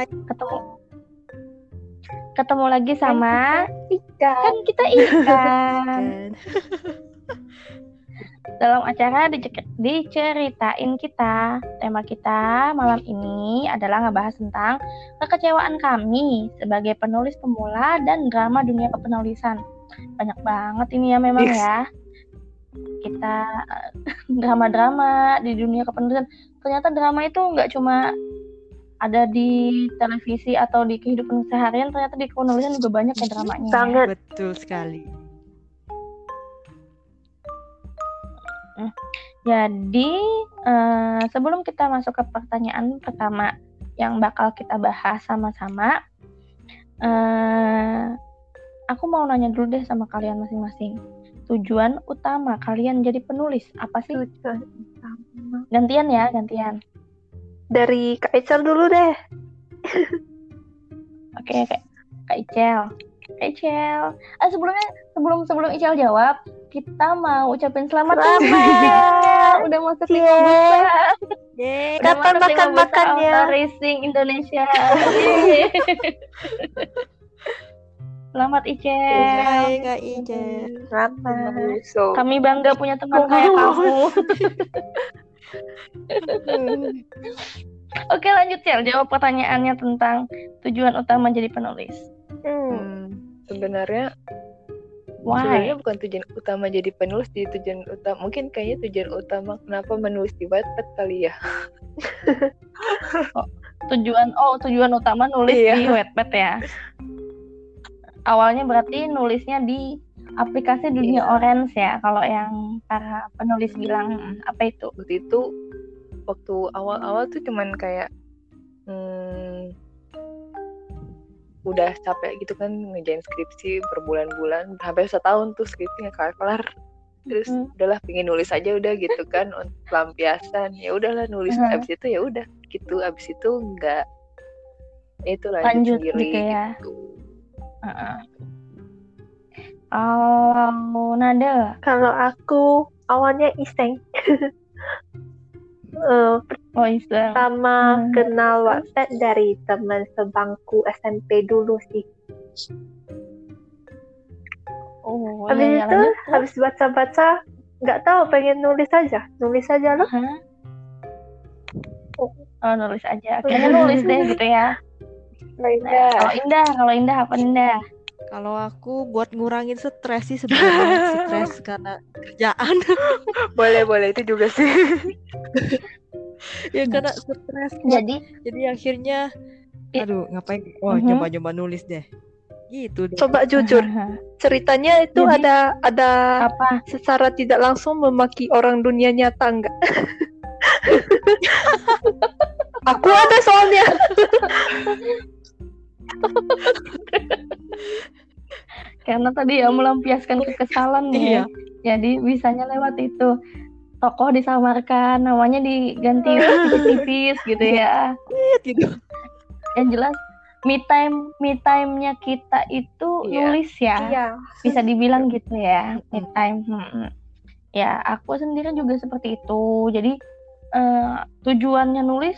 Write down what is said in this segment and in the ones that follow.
Hai. Ketemu ketemu lagi sama Ika. kan kita ikan Kan. dalam acara dice- diceritain kita. Tema kita malam ini adalah ngebahas tentang kekecewaan kami sebagai penulis pemula dan drama dunia kepenulisan. Banyak banget ini ya memang Yes. ya. Kita eh, drama-drama di dunia kepenulisan. Ternyata drama itu nggak cuma ada di televisi atau di kehidupan seharian, ternyata di kepenulisan juga banyak ya dramanya. ya. Sangat. Betul sekali. Jadi, eh, sebelum kita masuk ke pertanyaan pertama yang bakal kita bahas sama-sama, eh, aku mau nanya dulu deh sama kalian masing-masing. Tujuan utama kalian jadi penulis apa sih? Tujuan utama. Gantian ya, gantian. Dari Kak Icel dulu deh. Oke, Kak, Kak Icel. Kak Icel. Ah, sebelumnya sebelum sebelum Icel jawab, kita mau ucapin selamat Selamat. Icel. Udah masuk lima. Yeay. Udah Kapan makan-makannya? Auto Racing Indonesia. Selamat Icel. Hai Kak Ica. Selamat. Kami bangga punya teman kayak kamu. Oke lanjut Cel, jawab pertanyaannya tentang tujuan utama jadi penulis. Hmm. hmm, sebenarnya Why? sebenarnya bukan tujuan utama jadi penulis di tujuan utama mungkin kayaknya tujuan utama kenapa menulis di Wattpad kali ya Tujuan oh tujuan utama nulis Iya. di Wattpad ya. Awalnya berarti nulisnya di aplikasi dunia Iya. orange ya. Kalau yang para penulis bilang "Hmm, apa itu? waktu itu waktu awal-awal tuh cuman kayak hmm, udah capek gitu kan ngejain skripsi berbulan-bulan hampir setahun tuh skripsi nggak kelar-kelar terus Hmm. udahlah pengen nulis aja udah gitu kan untuk pelampiasan ya udahlah nulis Hmm. abis itu ya udah gitu abis itu nggak ya itu lanjut, Lanjut sendiri gitu ya. gitu. Heeh. Kalau Nada, Kalau aku awalnya iseng. Eh, oh Islam. pertama Hmm. kenal Wattpad dari teman sebangku SMP dulu sih. Oh, Habis iya, iya, itu, lanjut. habis baca-baca, nggak tahu pengen nulis aja, nulis aja loh. Hah? Oh, nulis aja. Kayaknya nulis deh gitu ya. Lainnya. Kalau Indah, kalau Indah apa Indah? Kalau aku buat ngurangin stres sih sebenarnya stres karena kerjaan boleh boleh itu juga sih ya karena stres Jadi, jadi akhirnya aduh ngapain oh Mhm. nyoba-nyoba nulis deh gitu deh Coba jujur, ceritanya itu Jadi- ada ada apa? secara tidak langsung memaki orang dunia nyata enggak? aku ada soalnya. Karena tadi ya melampiaskan kekesalan nih. Iya. Jadi bisanya lewat itu. Tokoh disamarkan, namanya diganti tipis-tipis gitu ya. gitu Yang jelas me time me time-nya kita itu Iya. nulis ya. Iya. bisa dibilang gitu ya me time Mm-mm. ya aku sendiri juga seperti itu jadi eh, tujuannya nulis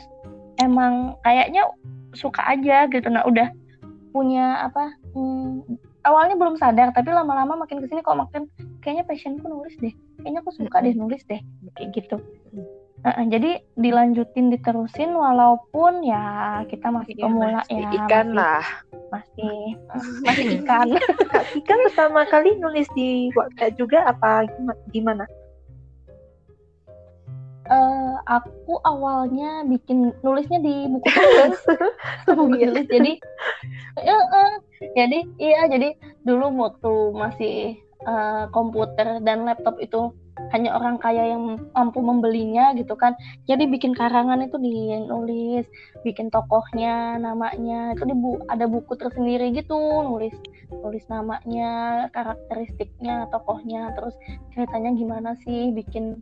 emang kayaknya suka aja gitu nah udah punya apa hmm, awalnya belum sadar tapi lama-lama makin ke sini kok makin kayaknya passionku nulis deh. Kayaknya aku suka deh nulis deh kayak gitu. Heeh, jadi dilanjutin diterusin walaupun ya kita masih Ya, pemula masih ya ikan masih, lah. masih masih ikan. Kika pertama kali nulis di Wattpad juga apa gima- gimana? Eh, aku awalnya bikin nulisnya di buku tulis buku Iya. tulis jadi ya, eh, jadi iya jadi dulu waktu masih eh, komputer dan laptop itu hanya orang kaya yang mampu membelinya gitu kan jadi bikin karangan itu dinulis bikin tokohnya namanya itu di bu- ada buku tersendiri gitu nulis nulis namanya karakteristiknya tokohnya terus ceritanya gimana sih bikin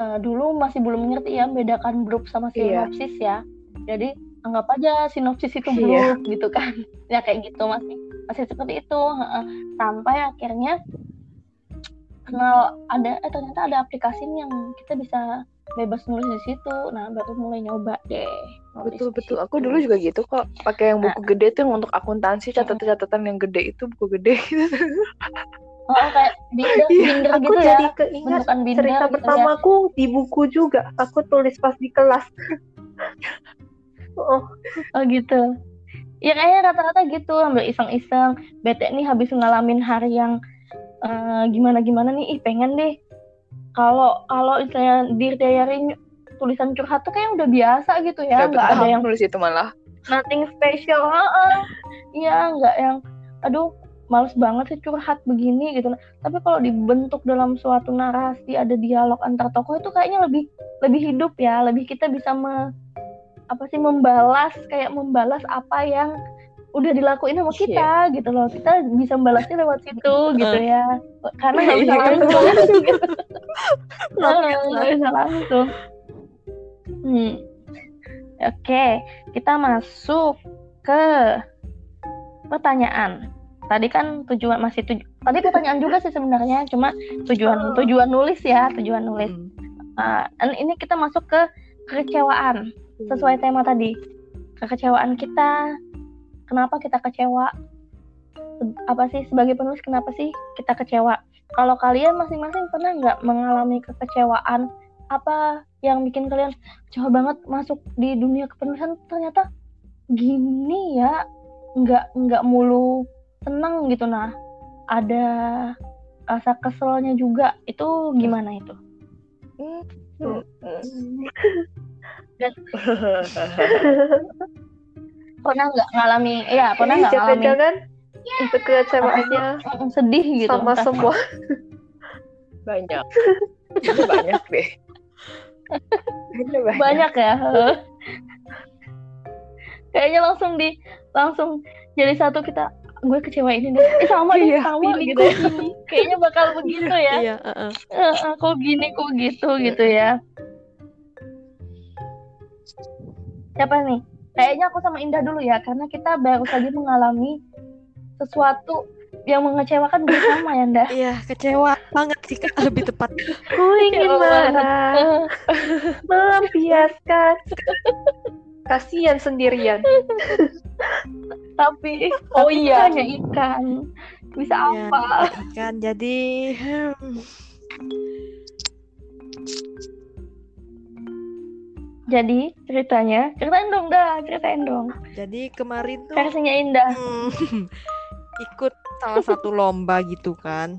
eh, dulu masih belum ngerti ya bedakan blurb sama Iya. sinopsis ya. Jadi anggap aja sinopsis itu Iya. blurb gitu kan. Ya kayak gitu masih masih seperti itu heeh. sampai akhirnya kenal ada eh ternyata ada aplikasi yang kita bisa bebas nulis di situ. Nah baru mulai nyoba deh betul betul. Aku dulu juga gitu kok. Pakai yang buku gede tuh yang untuk akuntansi catatan-catatan yang gede itu buku gede. gitu oh, oh, kayak binder, Iya, binder aku gitu ya jadi keingat bentukan binder cerita gitu ya. pertamaku di buku juga. Aku tulis pas di kelas. oh, Oh gitu. Ya kayaknya rata-rata gitu, ambil iseng-iseng. Bete nih habis ngalamin hari yang eh, gimana-gimana nih, ih pengen deh. Kalau kalau misalnya di diary tulisan curhat tuh kayak udah biasa gitu ya, nggak ada yang nulis itu malah nothing special. Heeh. Iya, nggak yang aduh males banget sih curhat begini gitu. Tapi kalau dibentuk dalam suatu narasi ada dialog antar tokoh itu kayaknya lebih lebih hidup ya, lebih kita bisa me, apa sih membalas kayak membalas apa yang udah dilakuin sama kita gitu loh. Kita bisa membalasnya lewat situ gitu ya. Karena nggak bisa Iya, langsung gitu. Nggak bisa langsung. Hmm. Oke, kita masuk ke pertanyaan. Tadi kan tujuan masih tuju tadi pertanyaan juga sih sebenarnya, cuma tujuan tujuan nulis ya, tujuan nulis. Dan ini kita masuk ke kekecewaan sesuai tema tadi. Kekecewaan kita, kenapa kita kecewa? Apa sih sebagai penulis kenapa sih kita kecewa? Kalau kalian masing-masing pernah nggak mengalami kekecewaan? Apa yang bikin kalian kecewa banget masuk di dunia kepenulisan ternyata gini ya, nggak nggak mulu seneng gitu nah. Ada rasa keselnya juga. Itu gimana itu? Pernah nggak ngalami? Iya, pernah nggak ngalami jangan-jangan kekecewaannya Mm, sedih gitu? sama semua. banyak banyak deh banyak. banyak ya kayaknya langsung di langsung jadi satu kita gue kecewa ini. Deh eh, sama deh Iya, sama gitu ya. kayaknya bakal begitu ya. Iya, heeh. Eh, eh, kok gini kok gitu gitu ya. Siapa nih? Kayaknya aku sama Indah dulu ya karena kita baru saja mengalami sesuatu yang mengecewakan bersama ya Indah. Iya, kecewa banget sih Kak, lebih tepat. Ku ingin Ya marah, melampiaskan. Kasihan sendirian. tapi Oh tapi iya. hanya ikan bisa Ya, apa? kan jadi hmm, jadi ceritanya ceritain dong dah ceritain dong. Jadi kemarin tuh versinya Indah. Hmm, ikut salah satu lomba gitu kan.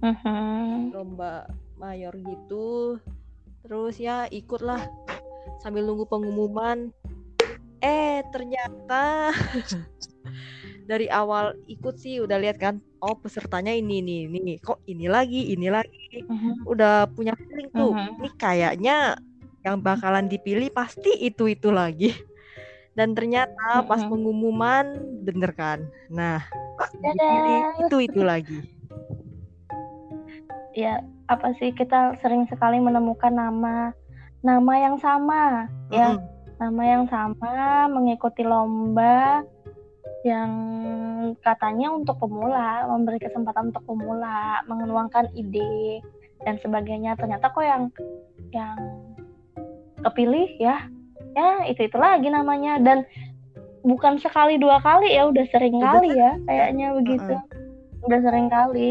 Mhm. lomba mayor gitu. Terus ya ikutlah. Sambil nunggu pengumuman eh ternyata dari awal ikut sih udah lihat kan oh pesertanya ini ini ini kok ini lagi ini lagi Mhm. udah punya feeling tuh Mhm. ini kayaknya yang bakalan dipilih pasti itu itu lagi dan ternyata pas Mhm. pengumuman bener kan nah dipilih itu itu lagi ya apa sih kita sering sekali menemukan nama nama yang sama ya Mm-mm. Nama yang sama mengikuti lomba yang katanya untuk pemula memberi kesempatan untuk pemula mengenuangkan ide dan sebagainya. Ternyata kok yang yang kepilih ya ya itu itu lagi namanya. Dan bukan sekali dua kali ya udah sering Udah kali ya kayaknya begitu. Udah sering kali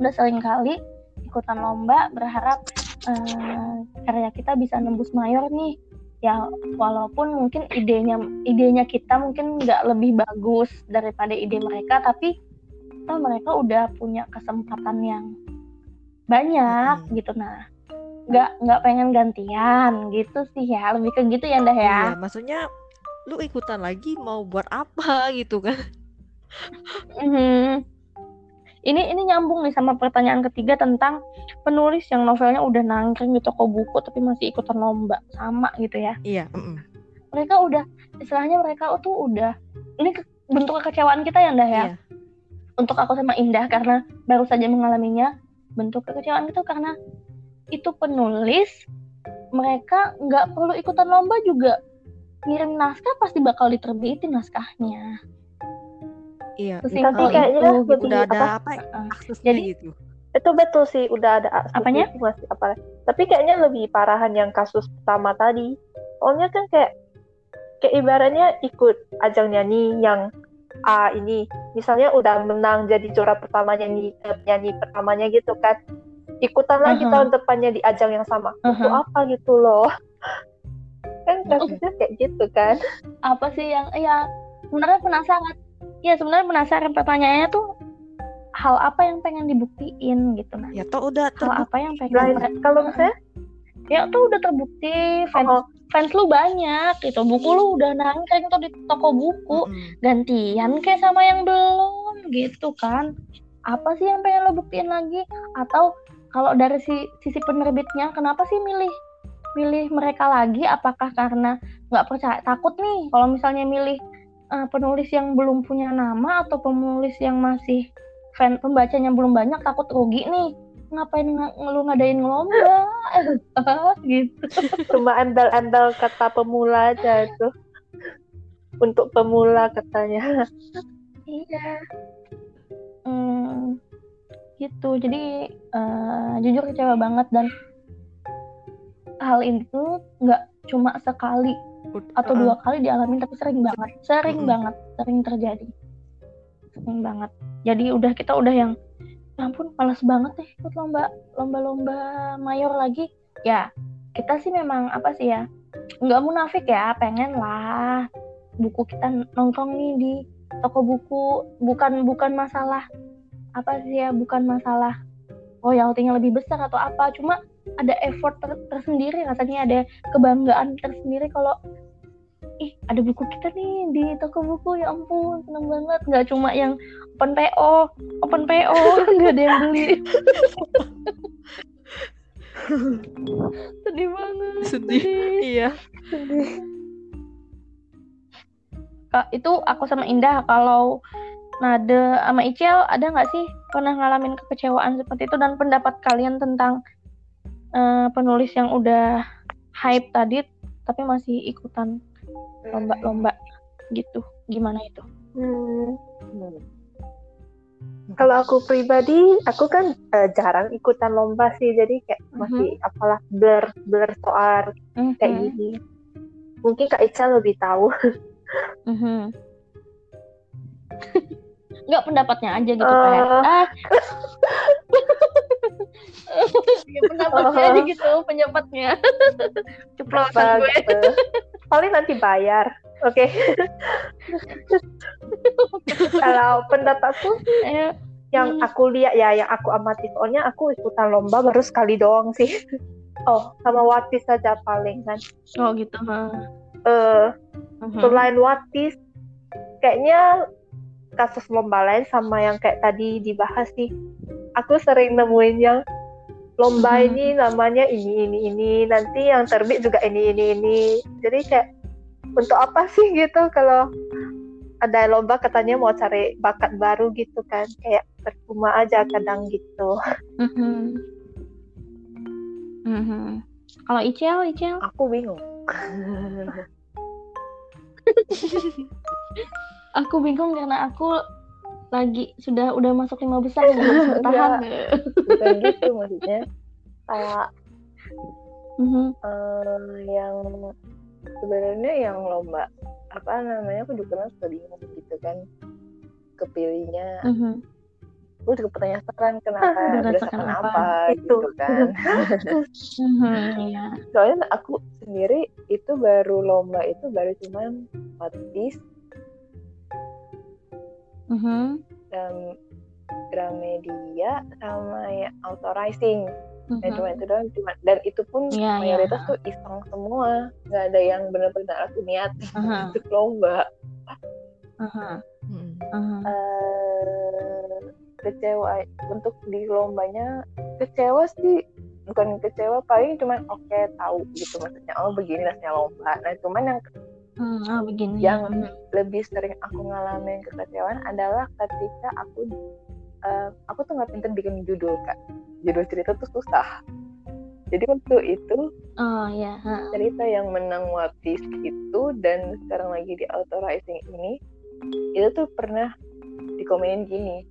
udah sering kali ikutan lomba berharap eh, karya kita bisa nembus mayor nih ya walaupun mungkin idenya idenya kita mungkin nggak lebih bagus daripada ide mereka tapi toh mereka udah punya kesempatan yang banyak Mm-mm. gitu nah nggak nggak pengen gantian gitu sih ya lebih ke gitu ya Ndah ya Iya, maksudnya lu ikutan lagi mau buat apa gitu kan? Mhm. Ini ini nyambung nih sama pertanyaan ketiga tentang penulis yang novelnya udah nangkring di toko buku tapi masih ikutan lomba sama gitu ya. Iya, mm-mm. Mereka udah istilahnya mereka tuh udah ini ke- bentuk kekecewaan kita ya Ndah ya. Iya. Untuk aku sama Indah karena baru saja mengalaminya bentuk kekecewaan itu karena itu penulis mereka nggak perlu ikutan lomba juga ngirim naskah pasti bakal diterbitin naskahnya. Iya. Sesimpel Tapi kayaknya itu, lebih gitu. Udah ada apa, apa? Heeh. Aksesnya Jadi- gitu. itu betul sih udah ada Apanya? masih apa Tapi kayaknya lebih parahan yang kasus pertama tadi. Soalnya kan kayak kayak ibaratnya ikut ajang nyanyi yang A ini misalnya udah menang jadi juara pertama nyanyi nyanyi pertamanya gitu kan ikutan lagi Aha. tahun depannya di ajang yang sama untuk Aha. apa gitu loh kan kasusnya kayak gitu kan apa sih yang ya sebenarnya penasaran ya sebenarnya penasaran. Pertanyaannya tuh hal apa yang pengen dibuktiin gitu nah Ya toh udah hal terbukti. apa yang pengen mere- kalau misalnya ya tuh udah terbukti. Fans oh, fans lu banyak gitu. Buku lu udah nangkring tuh di toko buku. Mm-mm. gantian kayak sama yang belum gitu kan. Apa sih yang pengen lo buktiin lagi? Atau kalau dari si sisi penerbitnya kenapa sih milih milih mereka lagi? Apakah karena nggak percaya? Takut nih kalau misalnya milih eh, penulis yang belum punya nama atau penulis yang masih fan pembacanya belum banyak takut rugi nih. Ngapain ng- lu ngadain lomba? Gitu. Cuma embel-embel kata pemula aja itu. Untuk pemula katanya. Iya. Hmm, gitu. Jadi eh, jujur kecewa banget dan hal ini tuh nggak cuma sekali Atau dua kali dialamin tapi sering banget, sering Mm-mm. banget, sering terjadi, sering banget. Jadi udah kita udah yang, ya ampun, malas banget deh ikut lomba, lomba-lomba mayor lagi. Ya kita sih memang apa sih ya, nggak munafik ya, pengen lah buku kita nongkrong nih di toko buku. Bukan bukan masalah apa sih ya bukan masalah royaltinya lebih besar atau apa. Cuma ada effort ter- tersendiri rasanya ada kebanggaan tersendiri kalau ih ada buku kita nih di toko buku ya ampun seneng banget. Nggak cuma yang open PO open PO nggak ada yang beli. Sedih banget Sedih. Iya. Kak, itu aku sama Indah kalau Nade sama Icel ada nggak sih pernah ngalamin kekecewaan seperti itu? Dan pendapat kalian tentang eh, penulis yang udah hype tadi tapi masih ikutan lomba-lomba gitu gimana itu? Hmm, Hmm. kalau aku pribadi aku kan eh, jarang ikutan lomba sih jadi kayak Mhm. masih apalah blur blur soal kayak Mhm, gini mungkin Kak Ica lebih tahu mhm. Nggak pendapatnya aja gitu Eh. kayak ah Ya, pendapatnya aja gitu pendapatnya ceplosan gue. gitu paling nanti bayar oke. Kalau pendapatku Ayo. yang Hmm. aku lihat ya yang aku amati soalnya aku ikutan lomba baru sekali doang sih. Oh sama Watis saja paling kan. Oh gitu eh Mhm. selain Watis kayaknya kasus lomba lain sama yang kayak tadi dibahas sih aku sering nemuin yang lomba Mhm. ini namanya ini ini ini nanti yang terbit juga ini ini ini jadi kayak untuk apa sih gitu kalau ada lomba katanya mau cari bakat baru gitu kan kayak percuma aja kadang gitu Mhm. Mhm. Kalau Icel, Icel, Aku bingung. aku bingung karena aku lagi sudah udah masuk lima besar nggak bisa bertahan. Bukan gitu maksudnya. Kayak Mhm. eh, yang sebenarnya yang lomba apa namanya aku juga bingung gitu kan kepilihnya Mhm. aku juga penasaran kenapa Berdasarkan berdasarkan apa? apa, Itu. gitu kan Mhm, Iya. soalnya aku sendiri itu baru lomba itu baru cuman Watis Mhm. dan Gramedia sama ya authorizing Mhm. Nah, cuma itu doang cuma dan itu pun Iya, mayoritas iya. tuh iseng semua nggak ada yang benar-benar aku niat Aha. untuk lomba Aha. Mm. Aha. eh kecewa untuk di lombanya kecewa sih bukan kecewa paling cuman oke tahu gitu maksudnya oh begini rasanya lomba nah cuman yang Hmm, ah, begini. Yang- Mhm. lebih sering aku ngalamin kekecewaan adalah ketika aku eh, aku tuh nggak pinter bikin judul kak judul cerita tuh susah jadi waktu itu Oh ya. cerita yang menang Watis itu dan sekarang lagi di authorizing ini itu tuh pernah dikomenin gini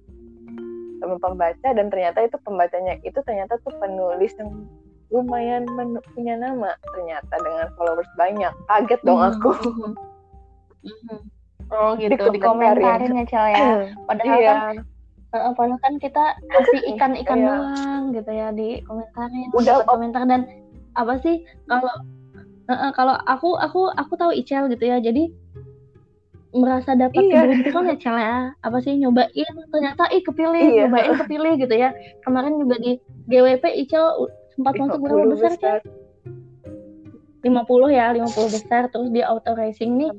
sama pembaca dan ternyata itu pembacanya itu ternyata tuh penulis yang lumayan punya nama ternyata dengan followers banyak kaget dong Hmm. aku Mhm. Oh gitu, Dikomentarin. dikomentarin ya Cel ya. Padahal iya kan, eh, padahal kan kita kasih ikan-ikan Iya. doang gitu ya di komentarin, Udah, dapat komentar dan apa sih kalau eh, kalau aku aku aku tahu Icel gitu ya, jadi merasa dapat Iya. keberuntungan ya Cel ya. Apa sih nyobain ternyata ih kepilih, Iya. nyobain kepilih gitu ya. Kemarin juga di GWP Icel sempat masuk berapa 50 besar Cel? 50 ya, 50 besar terus di auto racing nih.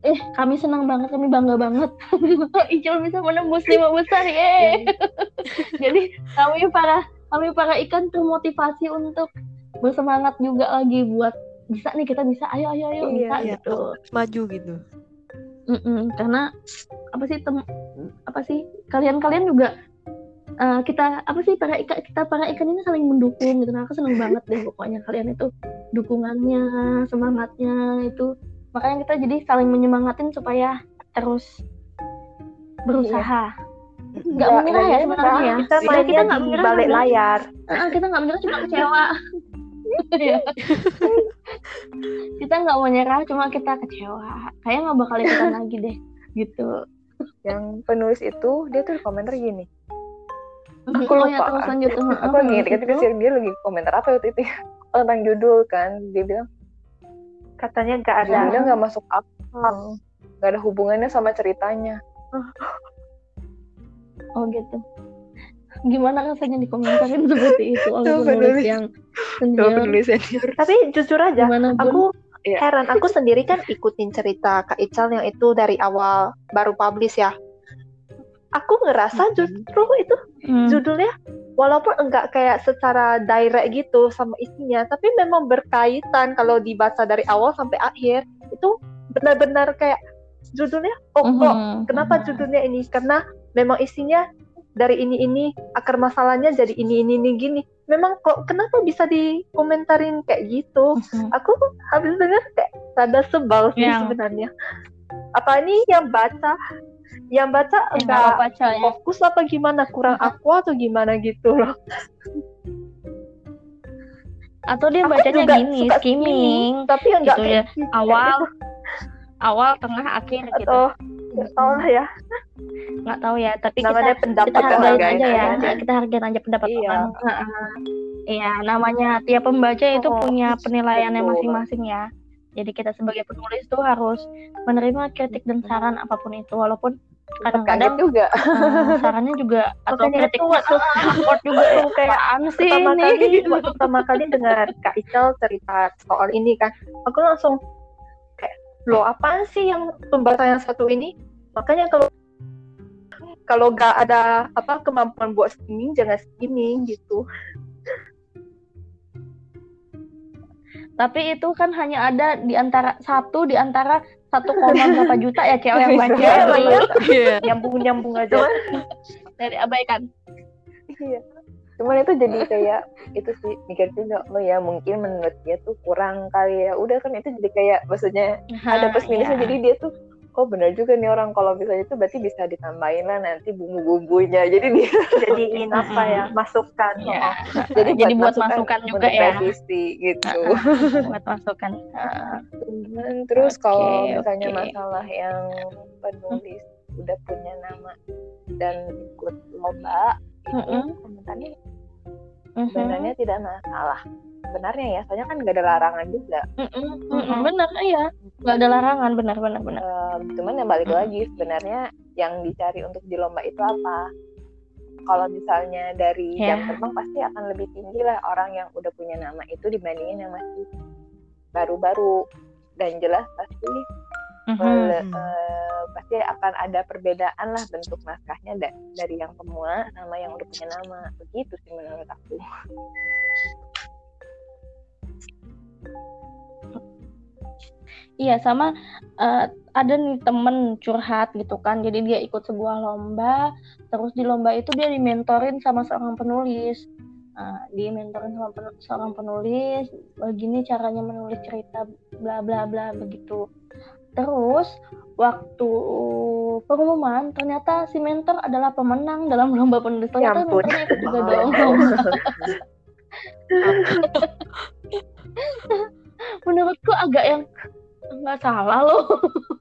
Eh, kami senang banget, kami bangga banget. Icil bisa menembus lima besar, ye. Jadi kami para kami para ikan termotivasi untuk bersemangat juga lagi buat bisa nih kita bisa, ayo ayo ayo Iya, bisa Iya, gitu. maju gitu. Mm-mm, karena apa sih tem apa sih kalian-kalian juga eh, kita apa sih para ikan kita para ikan ini saling mendukung gitu. Nah, aku seneng banget deh pokoknya kalian itu dukungannya, semangatnya itu makanya kita jadi saling menyemangatin supaya terus berusaha. Nggak Nggak- menyerah nggak ya menyerah. sebenarnya ya. Kita mainnya kita nggak menyerah balik layar. Ah, kita nggak menyerah cuma kecewa. Iya. kita nggak mau nyerah cuma kita kecewa. Kayak nggak bakal ikutan lagi deh gitu. yang penulis itu dia tuh komentar gini Aku Aku oh, ya, lupa. terus lanjut. Heeh, aku lagi penulis ketika itu. dia lagi komentar apa waktu itu ya? Oh, tentang judul kan dia bilang Katanya nggak ada. Judulnya nggak masuk akal nggak ada hubungannya sama ceritanya Oh gitu. Gimana rasanya dikomentarin seperti itu oleh penulis yang senior? penulis senior Tapi jujur aja, Gimana pun. aku Iya. heran. Aku sendiri kan ikutin cerita Kak Ical yang itu dari awal baru publish ya. Aku ngerasa justru itu Hmm. judulnya walaupun enggak kayak secara direct gitu sama isinya, tapi memang berkaitan kalau dibaca dari awal sampai akhir. Itu benar-benar kayak judulnya oh kok Mhm. kenapa judulnya ini? Karena memang isinya dari ini ini akar masalahnya jadi ini ini ini gini. Memang kok kenapa bisa dikomentarin kayak gitu? Aku habis dengar kayak rada sebal sih Yang- sebenarnya. Apa ini yang baca? Yang baca Ya, nggak enggak apa-apa, Cel, ya. fokus apa gimana? Kurang aku atau gimana gitu loh. Atau dia Aku bacanya juga gini, suka skimming, Tapi enggak Gitu ya, gitu. awal, awal, tengah, akhir gitu. atau nggak tahu lah ya. Nggak tahu ya, tapi Namanya kita pendapat kita hargain hargain aja ya, aja. kita hargain aja pendapat Iya. orang. Iya, namanya tiap pembaca itu Oh, punya penilaiannya masing-masing ya. Jadi kita sebagai penulis tuh harus menerima kritik dan saran apa pun itu, walaupun kadang-kadang juga eh, sarannya juga atau Makanya itu kritiknya waktu support juga tuh kayak apaan sih pertama ini kali waktu pertama kali dengar Kak Ical cerita soal ini kan, aku langsung kayak lo apaan sih yang pembaca yang satu ini? Makanya kalau kalau nggak ada apa kemampuan buat skimming jangan skimming gitu. Tapi itu kan hanya ada di antara satu di antara satu koma berapa juta ya cewek yang baca banyak. Iya. Nyambung nyambung aja. dari abaikan iya cuman itu jadi kayak itu sih mikir juga oh ya mungkin menurut dia tuh kurang kali ya udah kan itu jadi kayak maksudnya ada plus minusnya iya. jadi dia tuh oh benar juga nih orang kalau misalnya itu berarti bisa ditambahin lah nanti bumbu-bumbunya jadi dia Jadiin apa ya? Masukan. Iya. jadi, Jadi buat masukan juga untuk ya. revisi gitu buat masukan Cuman terus Oke, kalau misalnya oke. masalah yang penulis udah punya nama dan ikut lomba itu Mm-mm. komentarnya mhm. sebenarnya tidak masalah. Sebenarnya ya soalnya kan gak ada larangan juga. Mm-mm, benar iya. Nggak ada larangan benar benar benar. Eh, cuman yang balik lagi sebenarnya yang dicari untuk di lomba itu apa? Kalau misalnya dari Ya. jam terbang pasti akan lebih tinggi lah orang yang udah punya nama itu dibandingin yang masih baru-baru. Dan jelas pasti Mhm. Mhm. eh, pasti akan ada perbedaan lah bentuk naskahnya da- dari yang pemula sama yang udah punya nama begitu sih menurut aku Iya sama eh, ada nih temen curhat gitu kan jadi dia ikut sebuah lomba terus di lomba itu dia dimentorin sama seorang penulis Nah, dia mentorin sama pen- seorang penulis begini caranya menulis cerita bla bla bla begitu terus waktu pengumuman ternyata si mentor adalah pemenang dalam lomba penulis. Ya ternyata ampun. mentornya ikut juga dong. Lomba menurutku agak yang nggak salah loh.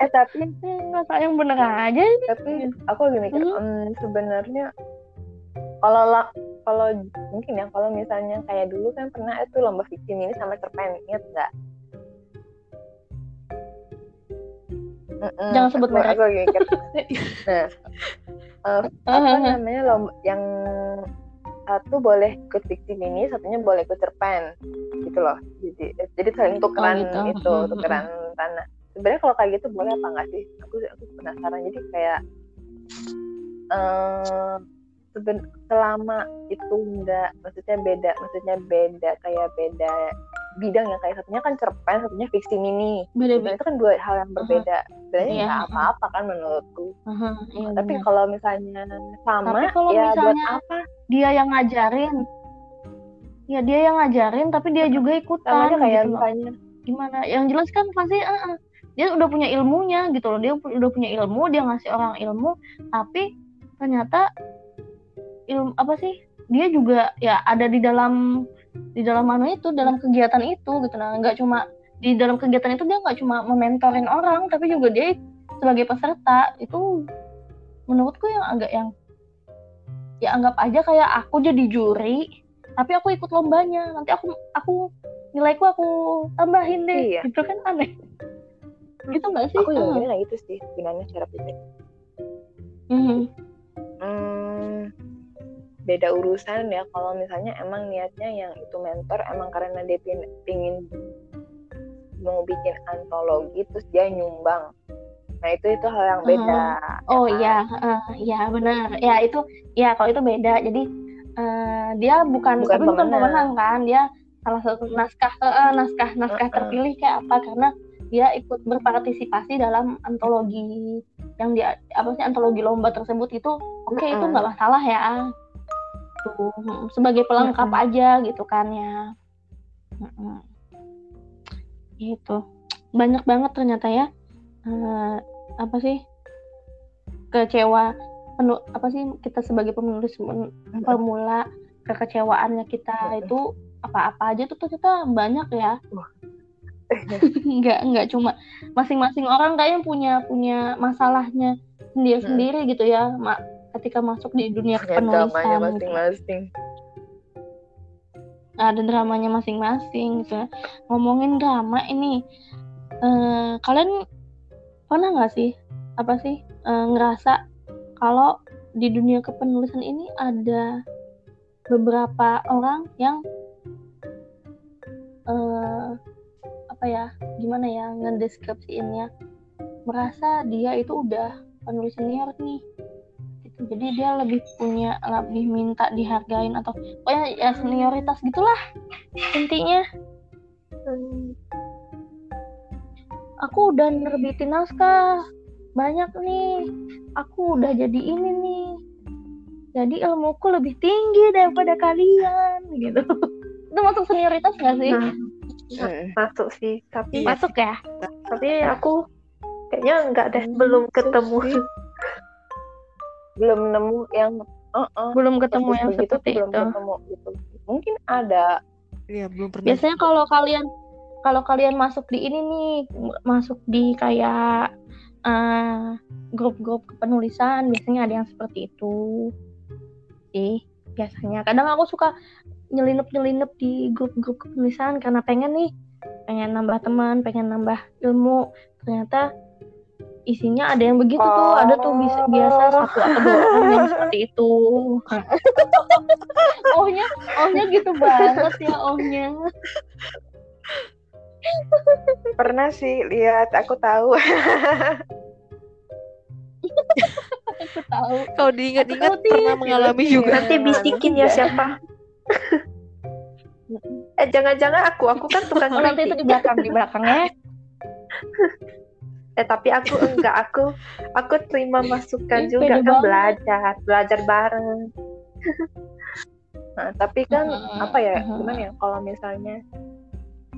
Eh tapi nggak salah yang bener aja ini tapi aku lagi mikir Mhm. em, sebenarnya kalau kalau mungkin ya kalau misalnya kayak dulu kan pernah itu lomba fiksi ini sama cerpen inget nggak Mm-mm. Jangan sebut Aku- merek. aku lagi nah eh, apa namanya lomba yang satu boleh ikut fiksi mini satunya boleh ikut cerpen gitu loh jadi jadi saling tukeran gitu. itu Mhm. tukeran tanah sebenarnya kalau kayak gitu boleh apa enggak sih aku aku penasaran jadi kayak eh seben- selama itu enggak maksudnya beda maksudnya beda kayak beda bidang yang kayak satunya kan cerpen satunya fiksi mini. Beda sebenarnya itu kan dua hal yang berbeda. Sebenarnya Iya. nggak apa-apa kan menurutku. Iya, tapi kalau misalnya sama Tapi kalau ya buat misalnya- apa? dia yang ngajarin. Ya dia yang ngajarin tapi dia juga ikutan namanya kayak gitu misalnya gimana? Yang jelas kan pasti eh, eh, dia udah punya ilmunya gitu loh. Dia udah punya ilmu dia ngasih orang ilmu tapi ternyata ilmu apa sih? Dia juga ya ada di dalam di dalam mana itu dalam kegiatan itu gitu. Nah nggak cuma di dalam kegiatan itu dia nggak cuma mementorin orang tapi juga dia sebagai peserta. Itu menurutku yang agak yang ya anggap aja kayak aku jadi juri tapi aku ikut lombanya. Nanti aku aku nilaiku aku tambahin deh Iya. gitu kan aneh. Gitu nggak sih? Aku juga kayak gitu sih sebenarnya secara pikir hmm, beda urusan ya. Kalau misalnya emang niatnya yang itu mentor emang karena dia pin- pingin mau bikin antologi terus dia nyumbang. Nah itu itu hal yang beda oh ya kan? iya iya benar. Ya itu ya kalau itu beda. Jadi eh, dia bukan, Bukan tapi bukan pemenang. kan. Dia salah satu naskah eh, naskah naskah Mm-mm. terpilih kayak apa. Karena dia ikut berpartisipasi dalam antologi yang dia apa sih antologi lomba tersebut itu oke itu Mm-mm. nggak masalah ya mm, sebagai pelengkap aja gitu kan ya. Mm-mm. gitu. Banyak banget ternyata ya eh, apa sih kecewa penuh apa sih kita sebagai penulis pemula kekecewaannya kita Mm-mm. itu apa-apa aja tuh ternyata banyak ya. Nggak nggak cuma masing-masing orang kayaknya punya punya masalahnya sendiri-sendiri gitu ya ma- ketika masuk di dunia Ya, dramanya penulisan gitu. masing-masing ada dramanya masing-masing gitu ngomongin drama ini eh, kalian pernah nggak sih apa sih eh, ngerasa kalau di dunia kepenulisan ini ada beberapa orang yang eh, apa ya gimana ya ngedeskripsiinnya merasa dia itu udah penulis senior nih gitu. Jadi dia lebih punya lebih minta dihargain atau pokoknya ya senioritas gitulah intinya. Hmm, aku udah nerbitin naskah banyak nih. Aku udah jadi ini nih. Jadi ilmuku lebih tinggi daripada kalian gitu. Itu masuk senioritas gak sih? Nah, hmm. masuk sih. Tapi Iya. masuk ya? tapi aku kayaknya enggak deh belum ketemu. Sih. Belum nemu yang uh-uh, belum ketemu yang begitu seperti belum itu. ketemu gitu. Mungkin ada. Iya, belum pernah. biasanya kalau kalian kalau kalian masuk di ini nih masuk di kayak eh, grup-grup kepenulisan biasanya ada yang seperti itu. Sih biasanya. Kadang aku suka nyelinep nyelinep di grup-grup kepenulisan karena pengen nih pengen nambah teman pengen nambah ilmu. Ternyata isinya ada yang begitu tuh ada tuh bisa biasa satu atau dua orang yang seperti itu. Ohnya ohnya gitu banget ya ohnya. Pernah sih lihat aku tahu. Aku tahu. Kalau diingat-ingat pernah mengalami Iya. juga. nanti bisikin ya siapa? Eh jangan-jangan aku aku kan tukang oh nanti itu di belakang di belakangnya eh tapi aku enggak aku aku terima masukan juga kan banget. belajar belajar bareng. Nah, tapi kan Mhm, apa ya mhm. gimana ya kalau misalnya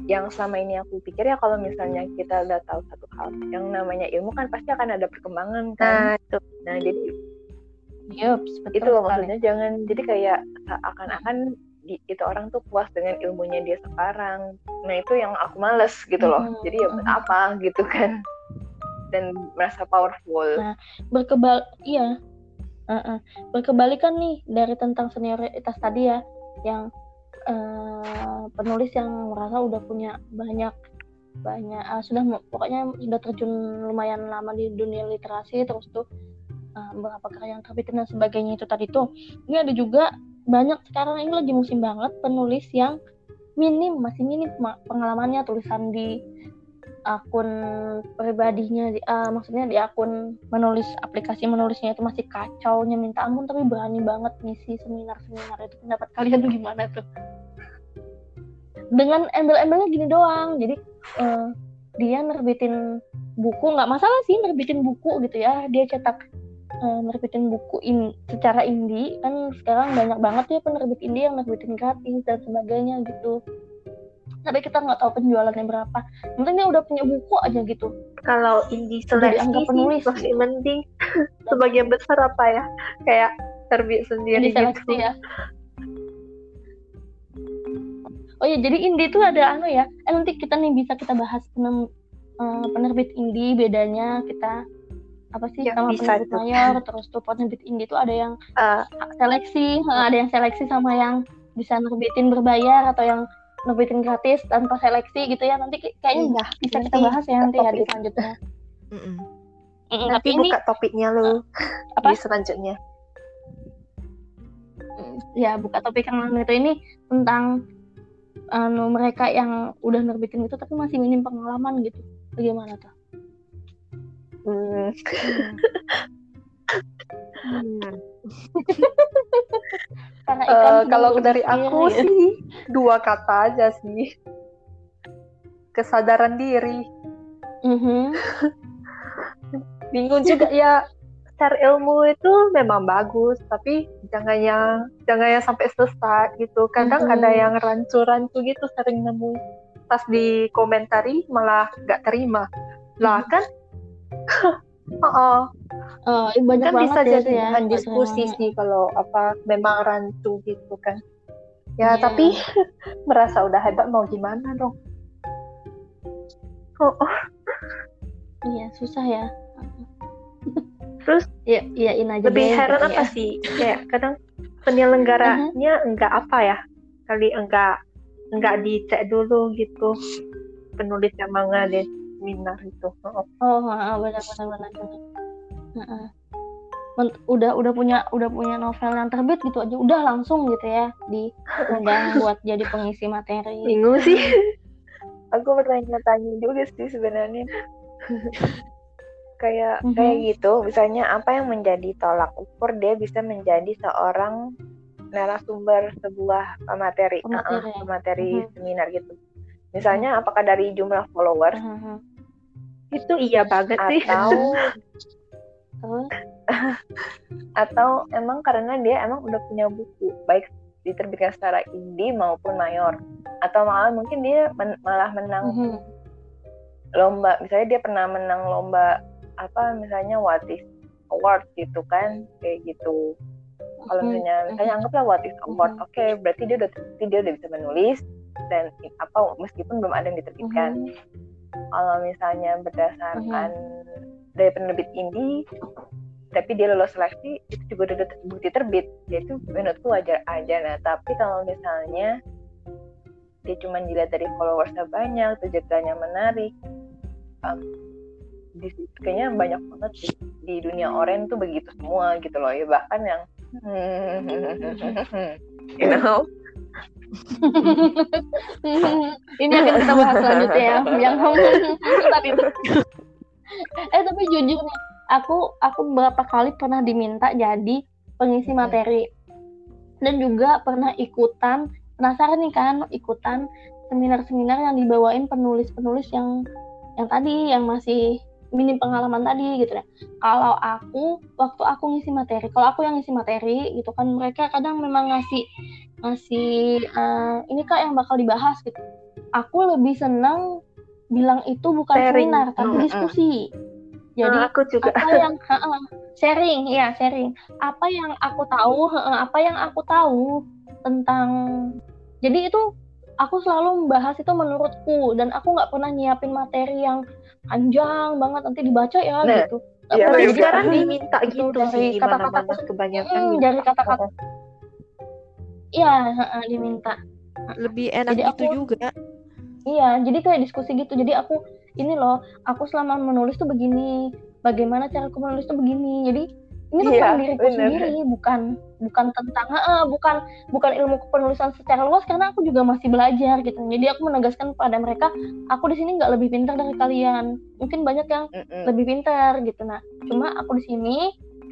yang selama ini aku pikir ya kalau misalnya kita udah tahu satu hal yang namanya ilmu kan pasti akan ada perkembangan kan. Nah itu. Nah jadi Yups, itu loh maksudnya jangan jadi kayak seakan-akan di- itu orang tuh puas dengan ilmunya dia sekarang. Nah itu yang aku males gitu loh. Mhm, jadi ya buat apa gitu kan dan merasa powerful. Nah, berkebal iya. Uh-uh. berkebalikan nih dari tentang senioritas tadi ya yang eh, penulis yang merasa udah punya banyak banyak ah, sudah pokoknya sudah terjun lumayan lama di dunia literasi terus tuh eh, beberapa karya yang terbitin dan sebagainya itu tadi tuh. Ini ada juga banyak sekarang ini lagi musim banget penulis yang minim masih minim ma- pengalamannya tulisan di akun pribadinya di- ah, maksudnya di akun menulis aplikasi menulisnya itu masih kacau nya minta ampun tapi berani banget ngisi seminar-seminar itu. Pendapat kalian gimana tuh? Dengan embel-embelnya gini doang jadi eh, dia nerbitin buku nggak masalah sih nerbitin buku gitu ya. Dia cetak eh, nerbitin buku in, secara indie kan sekarang banyak banget ya penerbit indie yang nerbitin gratis dan sebagainya gitu tapi kita nggak tahu penjualannya berapa. Yang penting dia udah punya buku aja gitu. Kalau indie seleksi dianggap sih penulis. masih mending. Sebagian besar apa ya? Kayak terbit sendiri Indie seleksi gitu. ya. Oh ya jadi indie itu ada anu ya. Eh nanti kita nih bisa kita bahas penem, eh, penerbit indie bedanya. Kita apa sih Ya, sama penerbit mayor terus tuh penerbit indie itu ada yang Eh, seleksi eh, ada yang seleksi sama yang bisa nerbitin berbayar atau yang nerbitin gratis tanpa seleksi gitu ya nanti kayaknya iya, bisa kita bahas ya nanti ya di topik. selanjutnya Mm-mm. Mm, Nanti tapi ini buka topiknya lu apa? di selanjutnya. Mm, ya buka topik yang lain itu ini tentang anu mereka yang udah nerbitin itu tapi masih minim pengalaman gitu bagaimana tuh Hmm, Hmm. Ikan kalau dari aku sih dua kata aja sih. Kesadaran diri. Mhm. Bingung juga ya. Share ilmu itu memang bagus, tapi jangan yang jangan yang sampai sesat gitu. Kadang Mhm. ada yang rancu-rancu gitu sering nemu. Pas di komentari malah nggak terima. Lah kan? Oh, Oh, ini banyak kan banget bisa ya jadi ya bahan diskusi sih kalau apa memang rancu gitu kan ya Iya. tapi merasa udah hebat mau gimana dong oh, oh. Iya, susah ya. Terus? ya iyain aja lebih deh, heran gitu apa ya. sih kayak kadang penyelenggaranya enggak apa ya kali enggak enggak dicek dulu gitu penulis yang mau ngadain seminar itu oh, Oh, benar benar benar. Men- udah udah punya udah punya novel yang terbit gitu aja udah langsung gitu ya diundang buat jadi pengisi materi. bingung sih aku bertanya-tanya juga sih sebenarnya kayak Mhm. kayak gitu misalnya apa yang menjadi tolak ukur dia bisa menjadi seorang narasumber sebuah materi Pemateri. uh-uh, pemateri Mhm. seminar gitu misalnya apakah dari jumlah followers Heeh. Itu iya banget sih atau atau emang karena dia emang udah punya buku baik diterbitkan secara indie maupun mayor atau malah mungkin dia men- malah menang mhm. lomba misalnya dia pernah menang lomba apa misalnya Watis Award gitu kan kayak gitu kalau Mhm, misalnya misalnya mhm. anggaplah Watis Award Mhm. oke berarti dia udah dia udah bisa menulis dan apa meskipun belum ada yang diterbitkan Mhm. Kalau misalnya berdasarkan dari penerbit indie tapi dia lolos seleksi itu juga udah bukti terbit. Ya itu menurutku wajar aja. Nah tapi kalau misalnya dia cuma dilihat dari followersnya banyak tujuannya menarik um, di kayaknya banyak banget di, di dunia oren tuh begitu semua gitu loh. Ya bahkan yang you know Ini akan kita bahas selanjutnya ya, yang tadi itu. Eh tapi jujur nih, aku aku beberapa kali pernah diminta jadi pengisi materi dan juga pernah ikutan penasaran nih kan ikutan seminar-seminar yang dibawain penulis-penulis yang yang tadi yang masih minim pengalaman tadi gitu ya. Kalau aku waktu aku ngisi materi, kalau aku yang ngisi materi gitu kan mereka kadang memang ngasih ngasih eh, ini kak yang bakal dibahas gitu. Aku lebih senang bilang itu bukan Sharing. seminar tapi Mm-mm. diskusi. Jadi Nah, aku juga apa yang ha-ha, sharing ya sharing apa yang aku tahu ha-ha, apa yang aku tahu tentang jadi itu aku selalu membahas itu menurutku dan aku nggak pernah nyiapin materi yang panjang banget nanti dibaca ya Nah, gitu Ya, tapi gitu. sekarang diminta Itu gitu dari sih kata-kata kebanyakan Hmm, dari kata-kata iya heeh, diminta Lebih enak Jadi gitu aku- juga. Iya, jadi kayak diskusi gitu. Jadi aku ini loh, aku selama menulis tuh begini, bagaimana cara aku menulis tuh begini. Jadi ini Iya, tentang diriku bener. sendiri, bukan bukan tentang eh, bukan bukan ilmu penulisan secara luas karena aku juga masih belajar gitu. Jadi aku menegaskan pada mereka, aku di sini nggak lebih pintar dari kalian. Mungkin banyak yang Mm-mm. lebih pintar gitu. Nah, cuma aku di sini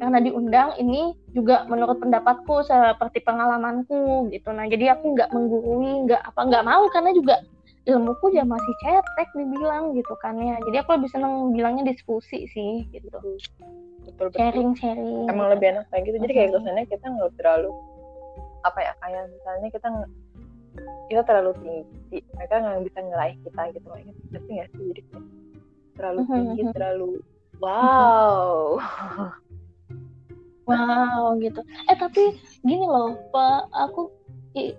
karena diundang ini juga menurut pendapatku seperti pengalamanku gitu. Nah, jadi aku nggak menggurui, nggak apa nggak mau karena juga ilmuku ya masih cetek dibilang gitu kan ya. Jadi aku lebih seneng bilangnya diskusi sih gitu. betul betul Sharing sharing. emang lebih enak kayak gitu jadi kayak kesannya kita nggak terlalu apa ya kayak misalnya kita kita terlalu tinggi mereka nggak bisa ngeraih kita gitu tapi nggak sih jadi terlalu Mhm, tinggi mhm. terlalu wow Wow gitu. Eh tapi gini loh, Pak, aku i-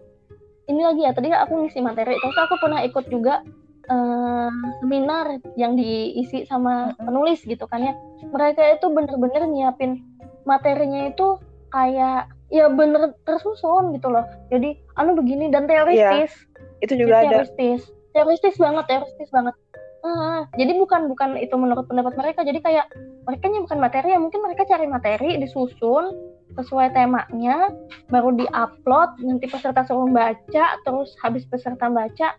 ini lagi ya. Tadi aku ngisi materi, terus aku pernah ikut juga eh, seminar yang diisi sama penulis gitu kan ya. Mereka itu bener-bener nyiapin materinya itu kayak ya bener tersusun gitu loh. Jadi anu begini dan teoritis. itu juga Jadi ada teoristis teoristis banget teoristis banget Ah, jadi bukan bukan itu menurut pendapat mereka. Jadi kayak mereka bukan materi ya mungkin mereka cari materi disusun sesuai temanya baru diupload nanti peserta suruh baca terus habis peserta baca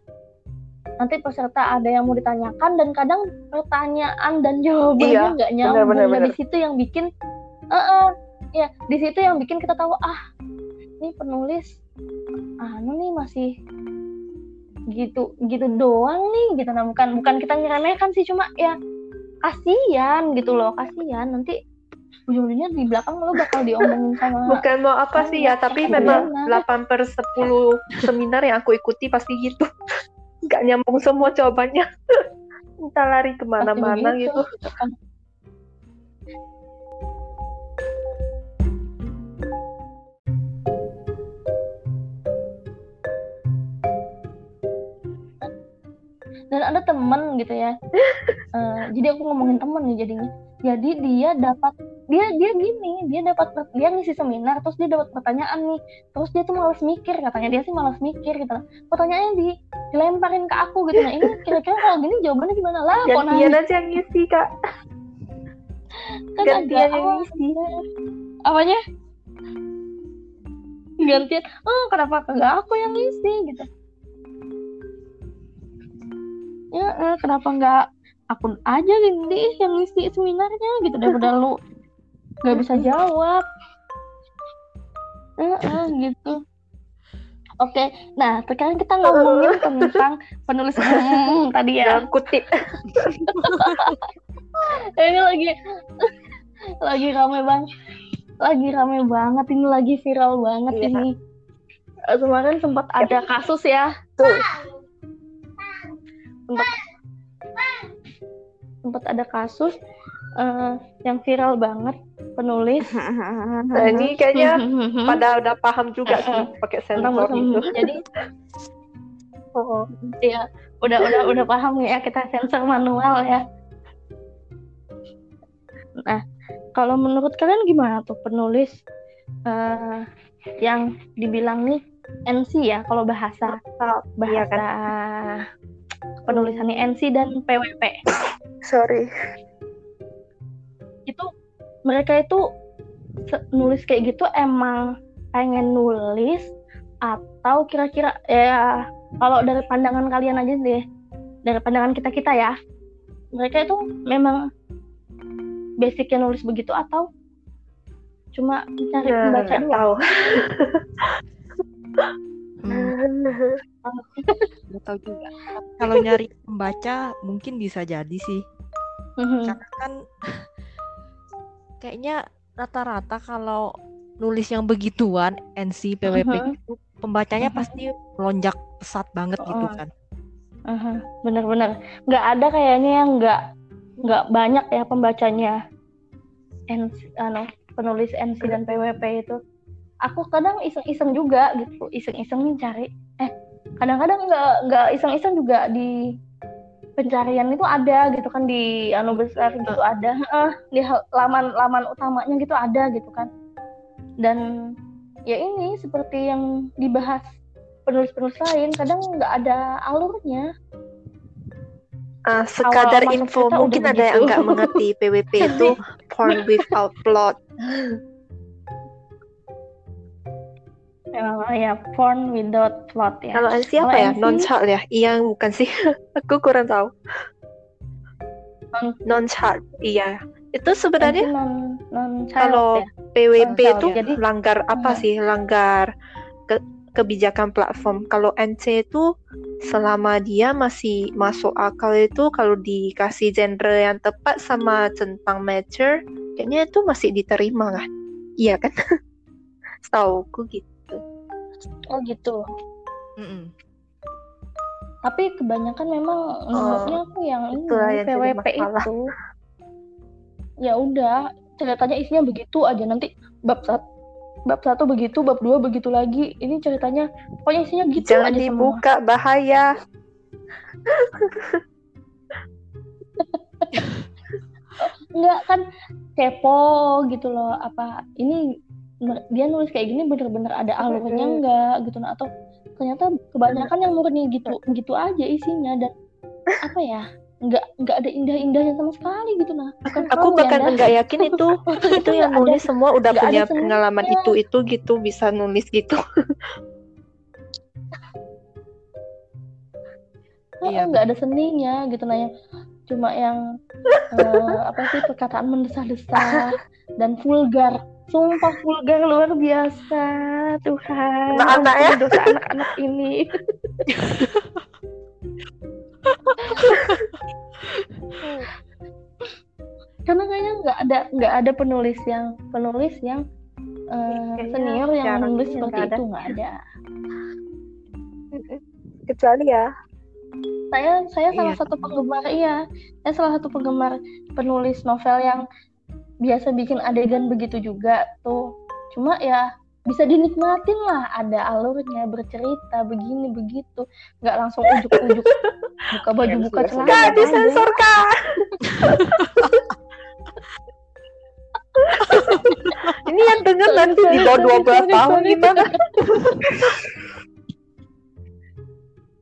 nanti peserta ada yang mau ditanyakan dan kadang pertanyaan dan jawabannya Iya, nggak nyambung. benar, Nah, di situ yang bikin eh eh, ya di situ yang bikin kita tahu ah ini penulis anu nih masih gitu gitu doang nih gitu nah bukan bukan kita ngeremehkan sih cuma ya kasihan gitu loh kasihan nanti ujung-ujungnya di belakang lo bakal diomongin sama Bukan mau apa sih ya, tapi memang Gimana? 8 per 10 seminar yang aku ikuti pasti gitu. Nggak nyambung semua jawabannya. Entah lari ke mana-mana gitu. gitu dan ada temen gitu ya. Eh, jadi aku ngomongin temen nih jadinya. Jadi dia dapat dia dia gini dia dapat dia ngisi seminar terus dia dapat pertanyaan nih. Terus dia tuh malas mikir katanya dia sih malas mikir gitu. Pertanyaannya di dilemparin ke aku gitu. Nah ini kira-kira kalau gini jawabannya gimana? Lah kok Gantian aja yang ngisi, Kak. kan gantian agak yang awal. ngisi. apanya? Gantian. Oh kenapa kagak aku yang ngisi gitu ya eh, kenapa nggak aku aja gini yang ngisi seminarnya gitu daripada lu? Nggak bisa jawab. Eh, eh, gitu. Oke nah sekarang kita ngomongin tentang penulis Hmm, tadi ya. Dalam kutip. ini lagi lagi rame banget lagi rame banget ini lagi viral banget Iya. ini. Kemarin sempat ada kasus ya. Tuh. Sempat sempat ada kasus eh, yang viral banget penulis Nah, ini kayaknya pada udah paham juga sih pakai sensor itu. jadi Oh, ya udah udah udah paham ya kita sensor manual ya nah kalau menurut kalian gimana tuh penulis eh, yang dibilang nih NC ya kalau bahasa iya bahasa kan? Penulisannya NC dan PWP Sorry. itu mereka itu nulis kayak gitu emang pengen nulis atau kira-kira ya kalau dari pandangan kalian aja deh dari pandangan kita kita ya mereka itu memang basicnya nulis begitu atau cuma mencari Nah, pembaca doang tahu. Hmm, nggak tahu juga. Kalau nyari pembaca mungkin bisa jadi sih. Mhm. Karena kan kayaknya rata-rata kalau nulis yang begituan NC PWP Mhm. gitu, pembacanya Mhm. pasti melonjak pesat banget gitu Oh. kan. Aha, bener-bener nggak ada kayaknya yang nggak nggak banyak ya pembacanya NC, ano, penulis NC dan PWP itu aku kadang iseng-iseng juga gitu iseng-iseng nih cari kadang-kadang nggak nggak iseng-iseng juga di pencarian itu ada gitu kan di anu besar gitu ada eh, di laman laman utamanya gitu ada gitu kan dan ya ini seperti yang dibahas penulis-penulis lain kadang nggak ada alurnya Ah, sekadar masuk info, mungkin ada yang begitu. nggak mengerti PWP itu porn without plot. Emang ya porn without plot ya Kalau NC apa ya? Non child ya? Iya, bukan sih. Aku kurang tahu. Non- Non child, iya. Itu sebenarnya non non kalau ya PWP Non-child, itu jadi- langgar apa Hmm. sih? Langgar ke- kebijakan platform. Kalau NC itu selama dia masih masuk akal itu kalau dikasih genre yang tepat sama centang mature, kayaknya itu masih diterima kan? Iya kan? Setauku gitu. Oh gitu. Mm-mm. tapi kebanyakan memang menurutnya aku yang ini PWP itu. ya udah ceritanya isinya begitu aja. Nanti bab satu bab satu begitu bab dua begitu lagi. Ini ceritanya pokoknya isinya gitu Jangan aja semua. dibuka, bahaya. enggak kan kepo gitu loh. Apa ini dia nulis kayak gini bener-bener ada alurnya enggak gitu. Nah atau ternyata kebanyakan yang murni gitu gitu aja isinya dan apa ya nggak nggak ada indah-indahnya sama sekali gitu. Nah bukan Aku kamu bahkan yang enggak yakin itu. Itu yang Nggak ada- nulis semua udah nggak punya pengalaman itu itu gitu bisa nulis gitu. Iya, Iya, nggak ada seninya gitu. Nah yang cuma yang eh, apa sih perkataan mendesah-desah dan vulgar sumpah vulgar luar biasa Tuhan Anak-anak ya. ampuni dosa anak-anak ini karena kayaknya nggak ada nggak ada penulis yang penulis yang Kayaknya senior yang menulis seperti ada. itu nggak ada Kecuali ya saya saya salah Iya. satu penggemar iya saya salah satu penggemar penulis novel yang biasa bikin adegan begitu juga tuh cuma ya bisa dinikmatin lah ada alurnya bercerita begini begitu nggak langsung ujuk-ujuk buka baju buka Yes, yes, celana aja. disensor kak. Ini yang denger nanti di bawah 12 tahun gimana?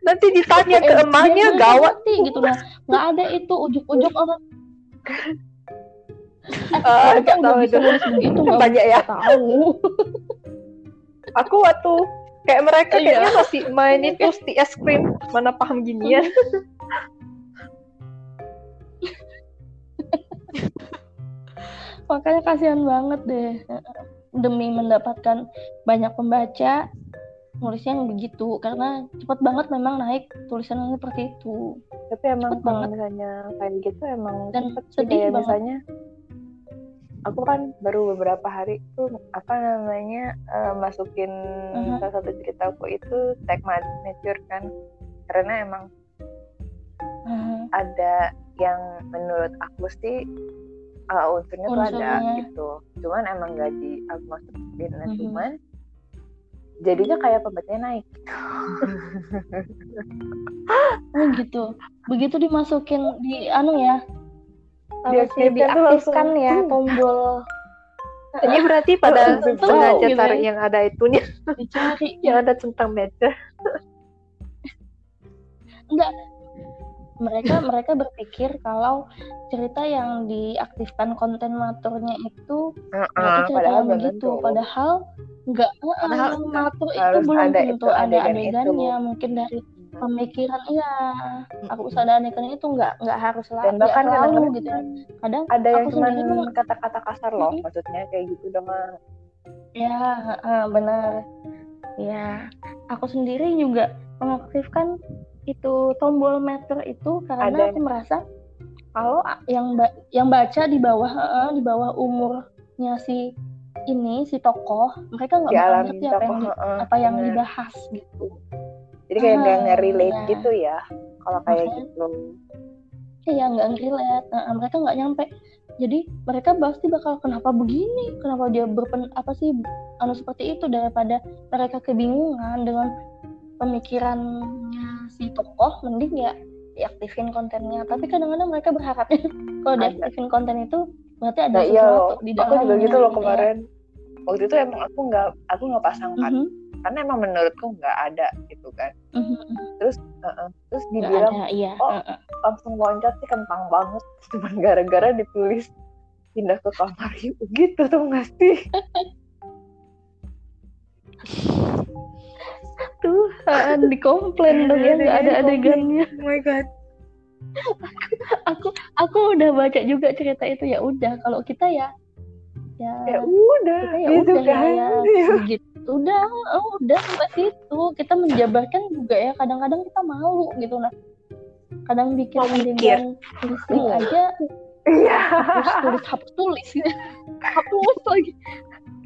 Nanti ditanya ke Eh, emaknya gawat. ngerti gitu nah nggak ada itu ujuk-ujuk orang Ah, mereka nggak nggak tahu bisa itu. nulis begitu Banyak ya. tahu Aku waktu kayak mereka Iya. kayaknya masih main itu stick es krim. Mana paham ginian. makanya kasihan banget deh demi mendapatkan banyak pembaca nulisnya yang begitu karena cepat banget memang naik tulisannya seperti itu Tapi emang Cepet kalau banget. misalnya kayak gitu emang Dan cepet sedih kayak banget. misalnya aku kan baru beberapa hari tuh apa namanya eh, masukin Mhm. salah satu ceritaku itu tag mature kan karena emang Hmm, ada yang menurut aku sih uh, unsurnya tuh ada Unsurnya. gitu cuman emang gak di aku masukin Mhm. cuman jadinya kayak pembacanya naik oh gitu begitu dimasukin di anu ya sih, Diaktifkan ya tombol Ini berarti pada sengaja gitu taruh ya. yang ada itunya, dicari yang ada centang meja. mereka mereka berpikir kalau cerita yang diaktifkan konten maturnya itu berarti Ah, cerita padahal yang begitu tentu. padahal enggak Padahal eh, matur itu Harus belum ada tentu itu ada adegan adegannya itu. mungkin dari pemikiran iya aku usah ada adegannya itu enggak enggak harus lah dan bahkan gitu ya kadang ada yang aku cuma sendiri mah- kata-kata kasar loh Mhm. maksudnya kayak gitu dengan ya eh, benar ya aku sendiri juga mengaktifkan itu tombol meter itu karena Ada. aku merasa kalau yang ba- yang baca di bawah eh, di bawah umurnya si ini si tokoh mereka nggak ngerti apa yang heeh, apa yang bener. dibahas gitu jadi kayak nggak nge-relate iya. gitu ya kalau kayak Makanya- gitu iya nggak relate Nah, mereka nggak nyampe jadi mereka pasti bakal kenapa begini kenapa dia berpen apa sih anu seperti itu daripada mereka kebingungan dengan pemikirannya si tokoh mending ya diaktifin kontennya tapi kadang-kadang mereka berharapnya kalau diaktifin konten itu berarti ada Nah, iya sesuatu loh. di Aku dalamnya juga gitu loh ya. kemarin. Waktu itu emang aku nggak aku nggak pasang kan, Mhm, karena emang menurutku nggak ada gitu kan. mhm. Heeh. Terus Nggak dibilang ada iya oh, heeh. langsung loncat sih kentang banget, cuman gara-gara ditulis pindah ke kamar yuk gitu tuh nggak sih? Tuhan dikomplain dong ya nggak ada adegannya Oh my god. aku aku udah baca juga cerita itu ya udah kalau kita ya ya Ya udah, kita ya gitu udah kan. ya, ya begitu udah oh, udah sampai situ. Kita menjabarkan juga ya kadang-kadang kita malu gitu nah kadang bikin Mau mikir. adegan listing aja. Iya. tulis hapus tulis. Hapus lagi.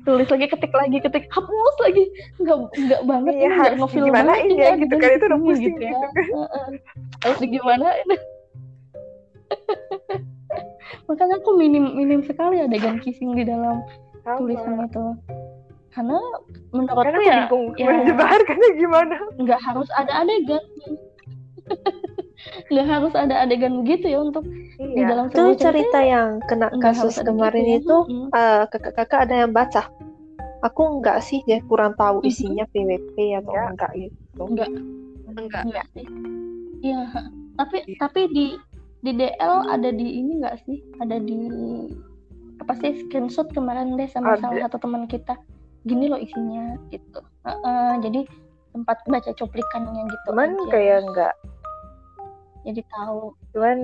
Tulis lagi ketik lagi ketik hapus lagi. Nggak nggak banget Iya, harus ngefeel gimanain banget ini ya, gitu kan, itu udah pusing gitu ya. gitu kan. Harus digimanain makanya aku minim minim sekali adegan kissing di dalam Sama. tulisan itu karena menurutku Karena aku ya bingung ya. menyebarkannya gimana. nggak harus ada adegan nggak harus ada adegan begitu ya untuk di Iya. dalam Itu sebuah cerita yang kena nggak kasus kemarin gitu ya. itu Mm-mm. eh, kakak-kakak ada yang baca. Aku enggak sih, dia kurang tahu isinya PWP atau Ya. enggak gitu. enggak enggak enggak sih iya tapi Iya. tapi di di DL ada di ini enggak sih ada di apa sih screenshot kemarin deh sama Ada. salah satu teman kita gini loh isinya gitu Heeh, jadi sempat baca cuplikannya gitu Cuman aja. kayak nggak, jadi tahu cuman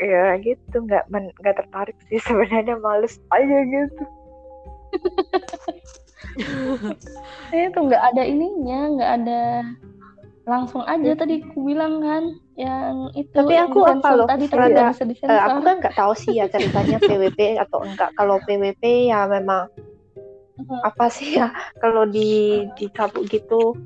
ya gitu nggak men- nggak tertarik sih sebenarnya males aja gitu. itu nggak ada ininya nggak ada langsung aja tadi aku bilang kan yang itu Tapi yang aku apa loh, tadi tapi rada- bisa disensor aku kan nggak tahu sih ya ceritanya PWP atau enggak. Kalau PWP ya memang. Apa sih ya kalau di dicabut gitu.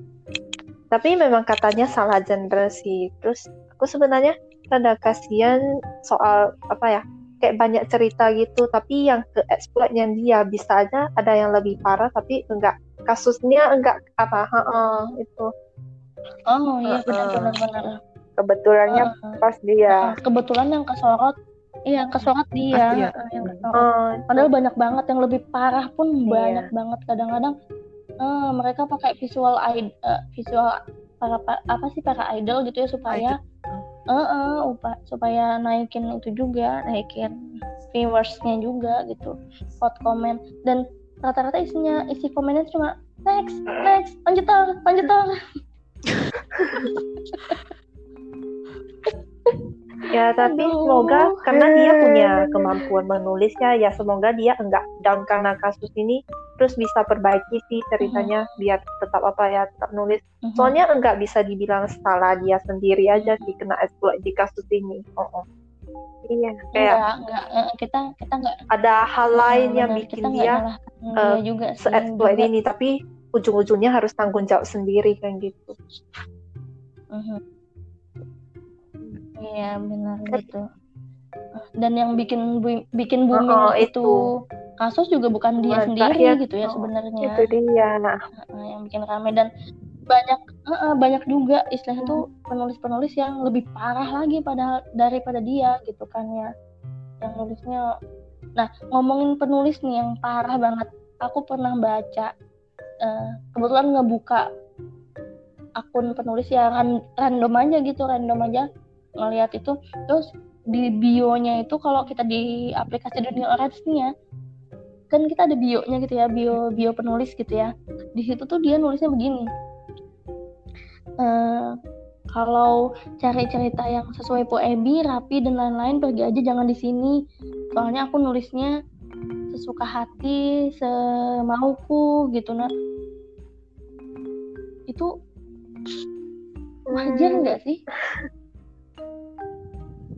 Tapi memang katanya salah genre sih. Terus aku sebenarnya rada kasihan soal apa ya kayak banyak cerita gitu. Tapi yang ke exploit yang dia bisa aja ada yang lebih parah tapi enggak kasusnya enggak apa heeh, itu. Oh iya benar benar benar. Kebetulannya Heeh. pas dia. Kebetulan yang kesorot iya kesorot dia. Heeh, yang kesorot Heeh, padahal banyak banget yang lebih parah pun Iya. banyak banget. Kadang-kadang eh, mereka pakai visual id- eh, visual para pa- apa sih para idol gitu ya supaya eh, eh, upa- supaya naikin itu juga naikin viewersnya juga gitu hot comment. Dan rata-rata isinya isi komennya cuma next next lanjut dong lanjut dong Ya, tapi Aduh. semoga karena dia punya kemampuan menulis ya, semoga dia enggak down karena kasus ini, terus bisa perbaiki sih ceritanya biar tetap apa ya, tetap nulis. Mhm. Soalnya enggak bisa dibilang salah dia sendiri aja sih kena exploit di kasus ini. Oh, oh. Iya, kayak enggak enggak eh, kita kita enggak ada hal lain eh, yang bikin kita enggak dia eh, dia juga se-exploit ini, tapi ujung-ujungnya harus tanggung jawab sendiri kan gitu. Mhm. Iya benar gitu. Dan yang bikin bu- bikin booming Oh, oh, itu. itu. kasus juga bukan dia Bukan sendiri rakyat. gitu ya Oh, sebenarnya. itu dia. Nah, yang bikin rame dan banyak heeh, banyak juga istilahnya tuh penulis-penulis yang lebih parah lagi pada daripada dia gitu kan ya. Yang nulisnya. Nah ngomongin penulis nih yang parah banget. Aku pernah baca eh, kebetulan ngebuka akun penulis ya ran- random aja gitu random aja ngelihat itu terus di bio-nya itu kalau kita di aplikasi dunia Orange nih ya kan kita ada bio-nya gitu ya bio bio penulis gitu ya. Di situ tuh dia nulisnya begini Eh, kalau cari cerita yang sesuai poebi rapi dan lain-lain pergi aja jangan di sini. Soalnya aku nulisnya sesuka hati semauku gitu nah itu wajar nggak sih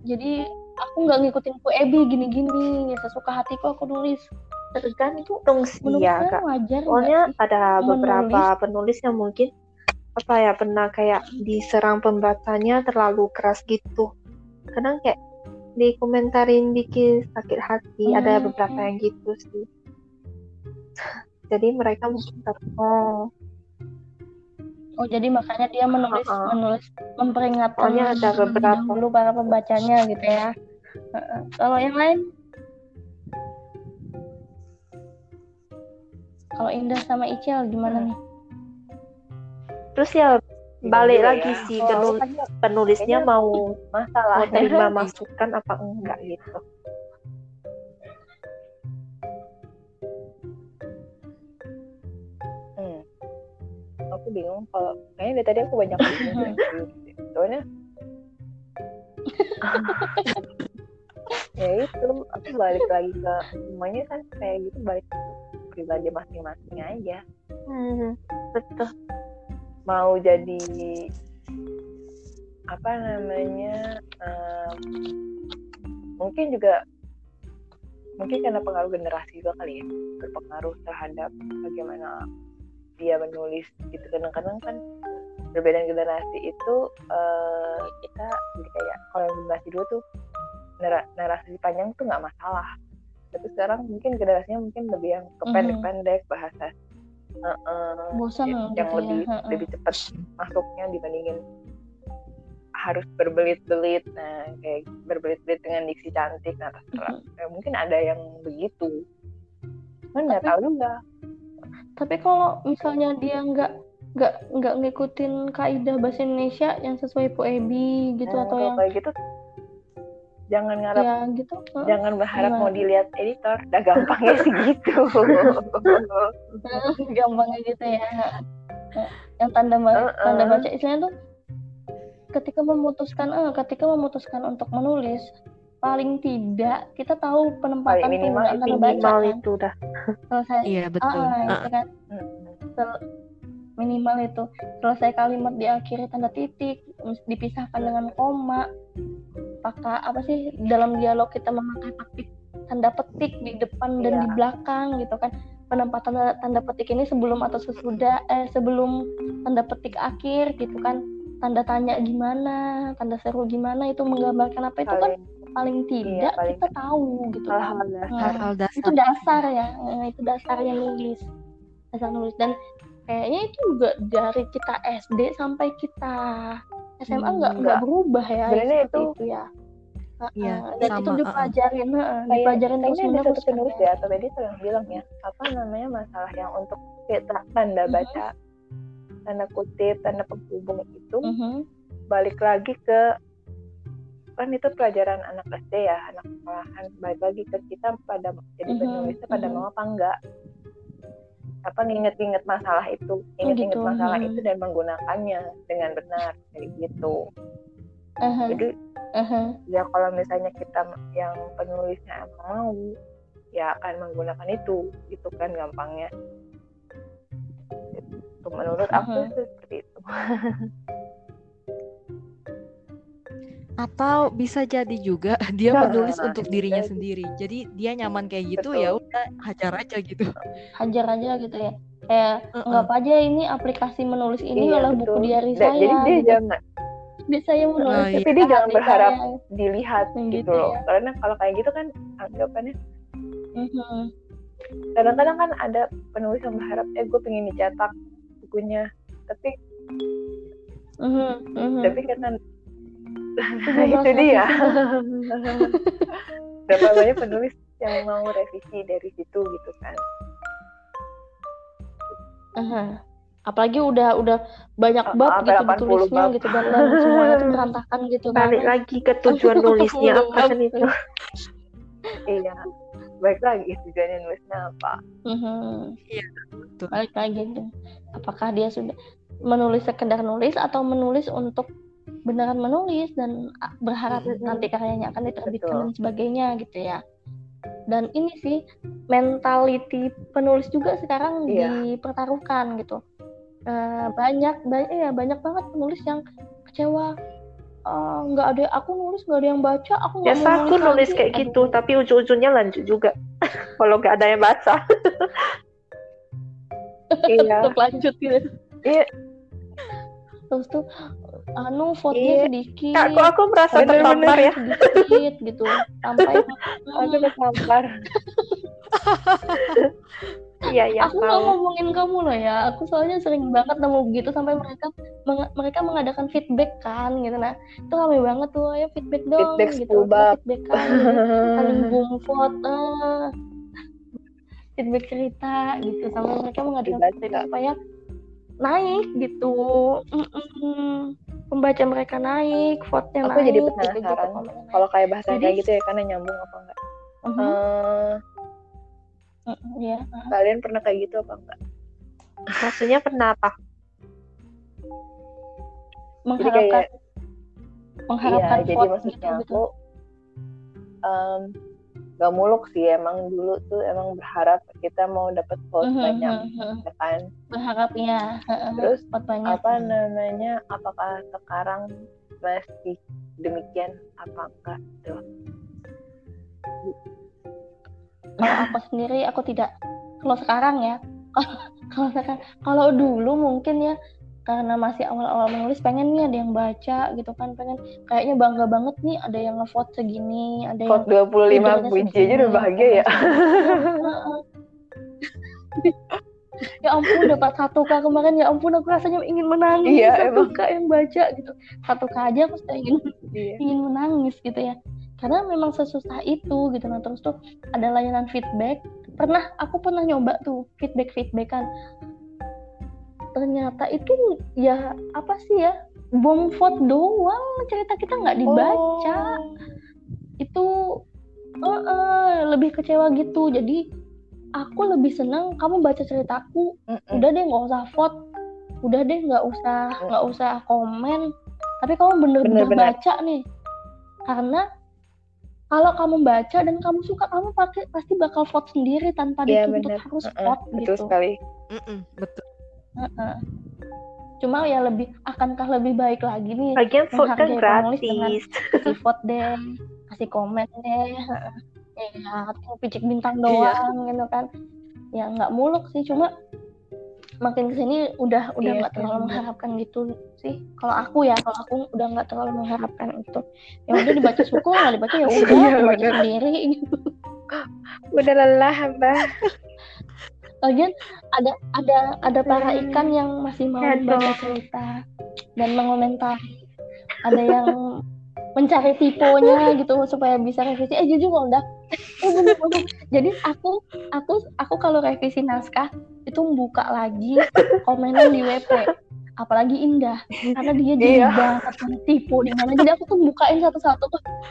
jadi aku nggak ngikutin poebi gini-gini sesuka hatiku aku nulis Tergantung sih menurut ya, kalian Kak. wajar Soalnya ada menulis? beberapa penulis yang mungkin apa ya pernah kayak diserang pembacanya terlalu keras gitu. Kadang kayak dikomentarin bikin sakit hati ada Hmm. beberapa yang gitu sih jadi mereka mungkin ter oh Oh jadi makanya dia menulis Heeh. menulis memperingatkan Pokoknya ada beberapa. dahulu para pembacanya gitu ya. Heeh. Kalau yang lain? Kalau Indah sama Icel gimana nih? terus ya balik juga lagi ya. sih Oh, penulisnya kayaknya mau masalah mau terima masukan apa enggak gitu Aku bingung kalau kayaknya dari tadi aku banyak. Soalnya ya itu aku balik lagi ke semuanya kan kayak gitu balik ke pribadi masing-masing aja. Hmm, betul. Mau jadi apa namanya em, mungkin juga mungkin karena pengaruh generasi juga kali ya berpengaruh terhadap bagaimana dia menulis gitu. Kadang-kadang kan perbedaan generasi itu eh, kita jadi kayak kalau yang generasi dulu tuh nara- narasi panjang tuh nggak masalah. Tapi sekarang mungkin generasinya mungkin lebih yang kependek-pendek bahasa. Eh, eh, Bosan yang gitu ya. lebih heeh. lebih cepat masuknya dibandingin harus berbelit-belit. Nah kayak berbelit-belit dengan diksi cantik nah terserah. Ya, mungkin ada yang begitu. Kan nggak tahu juga Tapi kalau misalnya dia nggak nggak nggak ngikutin kaidah bahasa Indonesia yang sesuai POEBI gitu Nah, atau yang kayak gitu jangan ngarap ya gitu. jangan berharap Gimana? mau dilihat editor udah gampangnya sih gitu gampangnya gitu ya yang tanda ba- Heeh. tanda baca istilahnya tuh ketika memutuskan eh ketika memutuskan untuk menulis paling tidak kita tahu penempatan Paling minimal penggunaan tanda baca minimal kan itu dah selesai Iya betul. ah, Ah, itu kan. Sel- minimal itu. Selesai kalimat diakhiri tanda titik dipisahkan dengan koma. Apakah apa sih dalam dialog kita memakai petik tanda petik di depan dan Iya. di belakang gitu kan. Penempatan tanda, tanda petik ini sebelum atau sesudah eh sebelum tanda petik akhir gitu kan. Tanda tanya gimana tanda seru gimana itu menggambarkan apa itu kan paling paling tidak paling- kita tahu gitu kan hal-hal dasar Hmm hal-hal dasar. itu dasar ya eh, itu dasarnya nulis dasar nulis dan kayaknya itu juga dari kita SD sampai kita SMA Hmm, nggak nggak nggak. berubah ya Sebenarnya seperti itu- itu ya Iya, Heeh, dan sama, itu dipelajarin heeh, kayak dipelajarin terus ada menerus satu penulis kan, ya atau editor yang bilang ya apa namanya masalah yang untuk kita tanda Mhm. baca tanda kutip tanda penghubung itu Mhm. balik lagi ke kan itu pelajaran anak SD ya anak sekolahan. Balik lagi ke kita pada jadi Mhm, penulisnya pada mhm. mau apa enggak? Apa nginget-nginget masalah itu? Inget-inget gitu, masalah mhm. itu dan menggunakannya dengan benar kayak gitu. Aha, jadi aha. ya kalau misalnya kita yang penulisnya emang mau ya akan menggunakan itu. Gitu kan gampangnya. Itu menurut aku Mhm. sih seperti itu Atau bisa jadi juga dia Nah, menulis untuk dirinya jadi. sendiri. Jadi dia nyaman kayak gitu Betul. ya udah hajar aja gitu. hajar aja gitu ya kayak Heeh. nggak apa aja ini aplikasi menulis ini Iya, adalah betul. buku diari Da- saya jadi dia gitu. jangan Dia saya menulis Oh, iya. tapi dia jangan berharap saya. dilihat Yang gitu gitu loh ya. karena kalau kayak gitu kan anggapannya Mhm. kadang-kadang kan ada penulis yang berharap eh gue pengen dicetak bukunya tapi Mhm. Mhm. tapi karena Itu itu dia berapa banyak penulis yang mau revisi dari situ gitu kan Aha. Apalagi udah udah banyak Ah, bab gitu 80 ditulisnya bab. gitu dan, dan semuanya tuh berantakan gitu kan. balik lagi ke tujuan nulisnya apa kan itu iya baik lagi tujuannya nulisnya apa Mhm. betul. Balik lagi. Apakah dia sudah menulis sekedar nulis atau menulis untuk beneran menulis dan ah, berharap Mhm. nanti karyanya akan diterbitkan Betul. dan sebagainya gitu ya. Dan ini sih mentality penulis juga sekarang Iya. dipertaruhkan gitu. Eh, banyak banyak ya banyak banget penulis yang kecewa "Ah, nggak ada aku nulis nggak ada yang baca aku aku nulis lagi." kayak Aduh. gitu tapi ujung-ujungnya lanjut juga kalau nggak ada yang baca iya tetap lanjut gitu Iya. terus tuh anu vote-nya Iya. sedikit Kak, kok aku merasa Bener, tertampar ya? sedikit gitu sampai Aku ketampar. Iya, iya. aku nggak ngomongin kamu loh ya aku soalnya sering banget nemu begitu sampai mereka meng- mereka mengadakan feedback kan gitu nah itu rame banget tuh ya feedback dong Feedback gitu bab. feedback kan saling boom vote feedback cerita gitu sampai mereka mengadakan feedback supaya naik gitu Mm-mm. Pembaca mereka naik vote-nya Aku naik jadi gitu-gitu, penasaran. naik. Kalau kayak bahasa Jadi- kayak gitu ya karena nyambung apa enggak? Mhm. Eh, Mm-mm, ya kalian pernah kayak gitu apa enggak? Maksudnya kenapa? Jadi mengharapkan kayak mengharapkan iya, jadi maksudnya gitu, gitu. aku em, gak muluk sih emang dulu tuh emang berharap kita mau dapat vote Mhm, banyak mhm, mhm. ya kan. berharapnya Terus vote banyak apa namanya? Apakah sekarang masih demikian apa enggak tuh? kalau aku sendiri aku tidak kalau sekarang ya kalau sekarang kalau dulu mungkin ya karena masih awal-awal menulis pengen nih ada yang baca gitu kan pengen kayaknya bangga banget nih ada yang ngevote segini ada yang Vote 25 Judulnya puji aja udah bahagia ya. Heeh. ya ampun dapat satu k kemarin ya ampun aku rasanya ingin menangis Iya, satu emang. k yang baca gitu satu k aja aku sudah ingin Iya. ingin menangis gitu ya karena memang sesusah itu gitu nah terus tuh ada layanan feedback pernah aku pernah nyoba tuh feedback feedbackan ternyata itu ya apa sih ya bom vote doang cerita kita nggak dibaca Oh. itu eh, eh, lebih kecewa gitu jadi aku lebih senang kamu baca ceritaku Mm-mm. udah deh nggak usah vote udah deh nggak usah nggak usah komen tapi kamu bener-bener Bener-bener. baca nih karena kalau kamu baca dan kamu suka kamu pakai pasti bakal vote sendiri tanpa Iya, dituntut bener. harus vote Betul gitu sekali. Mm-mm, betul. Heeh. cuma ya lebih akankah lebih baik lagi nih Lagian vote kan penulis dengan- gratis. kasih vote deh kasih komen deh ya atau picik bintang Iya. doang gitu kan ya nggak muluk sih cuma makin ke sini udah udah Iya nggak sih, terlalu mengharapkan gitu sih kalau aku ya kalau aku udah nggak terlalu mengharapkan itu ya udah dibaca syukur nggak dibaca ya udah Iya, dibaca bener. sendiri gitu Udah lelah, Mbak. lagian ada ada ada para ikan yang masih mau membaca cerita dan mengomentari. Ada yang mencari tiponya gitu supaya bisa revisi. Eh jujur loh Dak. eh bener bener. Jadi aku aku aku kalau revisi naskah itu buka lagi komenan di WP apalagi Indah karena dia jeli Iya. banget tipe di mana jadi aku tuh bukain satu-satu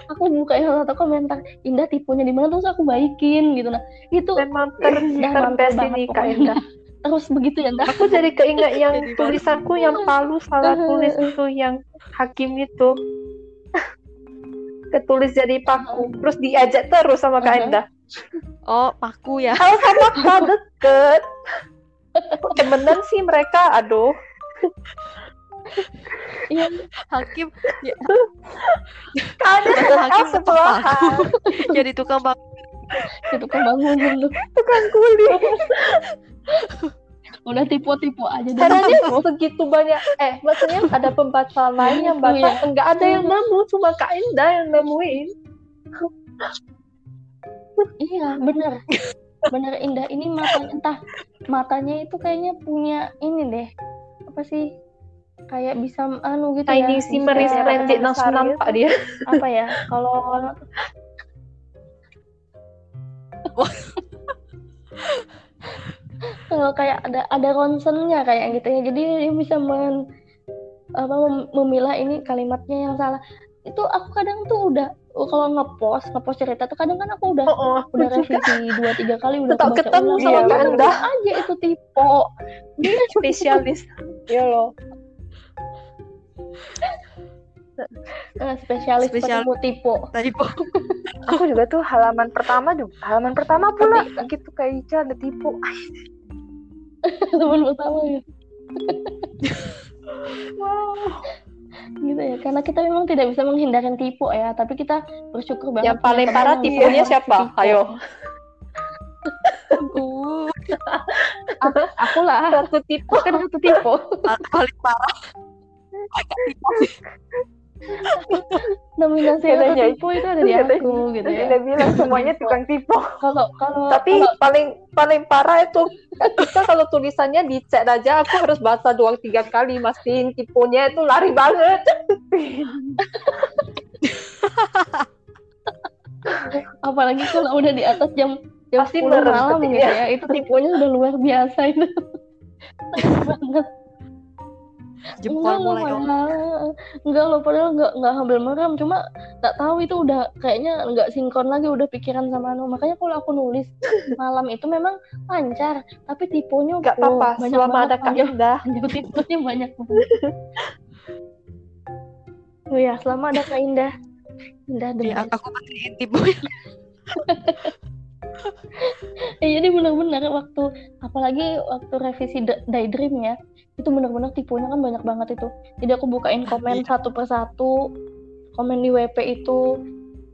aku bukain satu-satu komentar Indah tipenya di mana terus aku baikin gitu nah itu Memang ter Dah terbest mantul ini banget Kak. Indah. terus begitu ya Ndak Aku jadi keinget yang Jadi baru. tulisanku yang palu salah tulis itu yang hakim itu ketulis jadi paku terus diajak terus sama Kak. Indah. Oh, paku ya. Kalau sama Kak deket. Temenan sih mereka, aduh. Iya Hakim Masa sama hakim El sebelahan. jadi tukang bak itu kan bangunin tuh Tukang kulit. udah tipe-tipe aja deh Karena dia segitu banyak, eh maksudnya ada pembaca lain yang Itu baca, ya. enggak ada yang nemu, cuma Kak Indah yang nemuin. iya bener. Bener Indah. Ini matanya entah matanya itu kayaknya punya ini deh apa sih? Kayak bisa anu gitu Tiny ya Simmering bisa- Splendid langsung nampak dia. apa ya kalau kalau kayak ada ada ronsennya kayak gitu ya. Jadi dia bisa men, apa mem- memilah ini kalimatnya yang salah. Itu aku kadang tuh udah kalau ngepost ngepost cerita tuh kadang kan aku udah Oh, oh, udah juga revisi dua tiga kali udah Tetap ketemu ulang. sama Iya, Endah. aja itu tipe dia spesialis. Iya loh. eh, spesialis Spesial- tipe tadi po. Aku juga tuh halaman pertama juga halaman pertama pula Tapi- gitu kayak Ica ada tipu. teman pertama ya Wow. Gitu ya karena kita memang tidak bisa menghindarkan tipe ya tapi kita bersyukur banget Yang paling parah bisa siapa? tipe. Ayo. Uh, aku lah Satu tipe. kan satu tipe paling parah. nominasi yang Katanya- tipu itu ada di aku gitu ya. dia bilang semuanya tukang tipu. kalau kalau Tapi kalau- paling paling parah itu kita kalau tulisannya di chat aja aku harus baca dua tiga kali mastiin tipunya itu lari banget. apalagi kalau udah di atas jam jam Pasti 10 merem malam gitu ya itu tipunya udah luar biasa itu. Banget Jempol enggak mulai padahal enggak loh padahal enggak enggak hampir merem cuma nggak tahu itu udah kayaknya enggak sinkron lagi udah pikiran sama anu makanya kalau aku nulis malam itu memang lancar tapi tipunya Gak oh, apa-apa banyak selama ada Kak Indah. tipunya banyak oh ya selama ada Kak Indah Indah the Ya, best. aku pakai tipunya. Eh, jadi benar-benar waktu apalagi waktu revisi Da- Daydream ya itu benar-benar tipunya kan banyak banget itu jadi aku bukain komen Iya. satu persatu komen di WP itu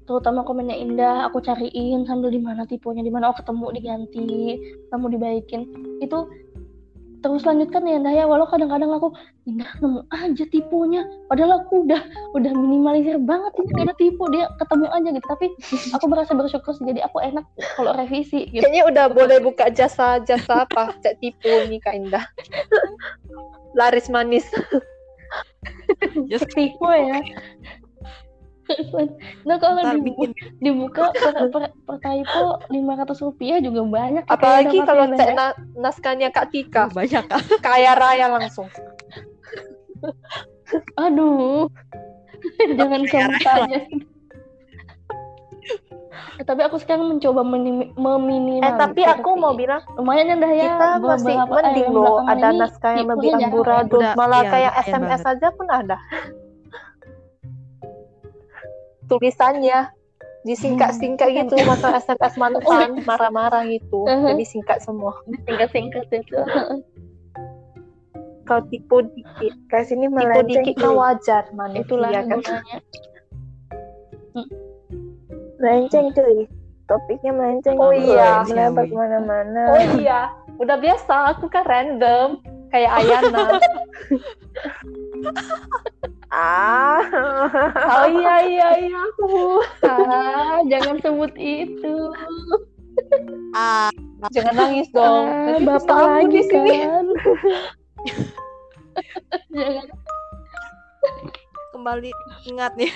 terutama komennya Indah aku cariin sambil di mana tipunya di mana oh ketemu diganti ketemu dibaikin itu terus lanjutkan ya Indah ya walau kadang-kadang aku Indah nemu aja tipunya padahal aku udah udah minimalisir banget ini ada tipu dia ketemu aja gitu tapi aku merasa bersyukur sih jadi aku enak kalau revisi gitu Kayaknya udah boleh buka jasa jasa apa chat tipu nih Kak Indah. Laris manis. Just tipu ya. Nah kalau dibuka, dibuka per, per, per typo 500 rupiah juga banyak. Apalagi kalau Bang. na- naskahnya Kak Tika. banyak kan. Kaya raya langsung. Aduh, jangan Kaya kamu. Eh, tapi aku sekarang mencoba menim- meminimalisir. Eh tapi aku mau sih. bilang lumayan ya dah ya. kita masih eh, mending loh ada naskah yang tipunya lebih jarang ya. amburadul malah iya, kayak SMS aja pun ada tulisannya disingkat-singkat Hmm. gitu masa SMS mantan marah-marah gitu Uh-huh. jadi singkat semua Singkat-singkat itu. kalau tipu dikit Kayak sini tipu melenceng dikit kan wajar manusia Itulah kan. Melenceng cuy. Topiknya melenceng. Oh cuy. iya. Melebar Siawi. ke mana-mana. oh iya udah biasa aku kan random kayak Ayana Ah. oh iya iya iya aku Ah, jangan sebut itu. Ah, jangan nangis dong Ah, Nanti bapak lagi di sini kan. Jangan. kembali ingat nih.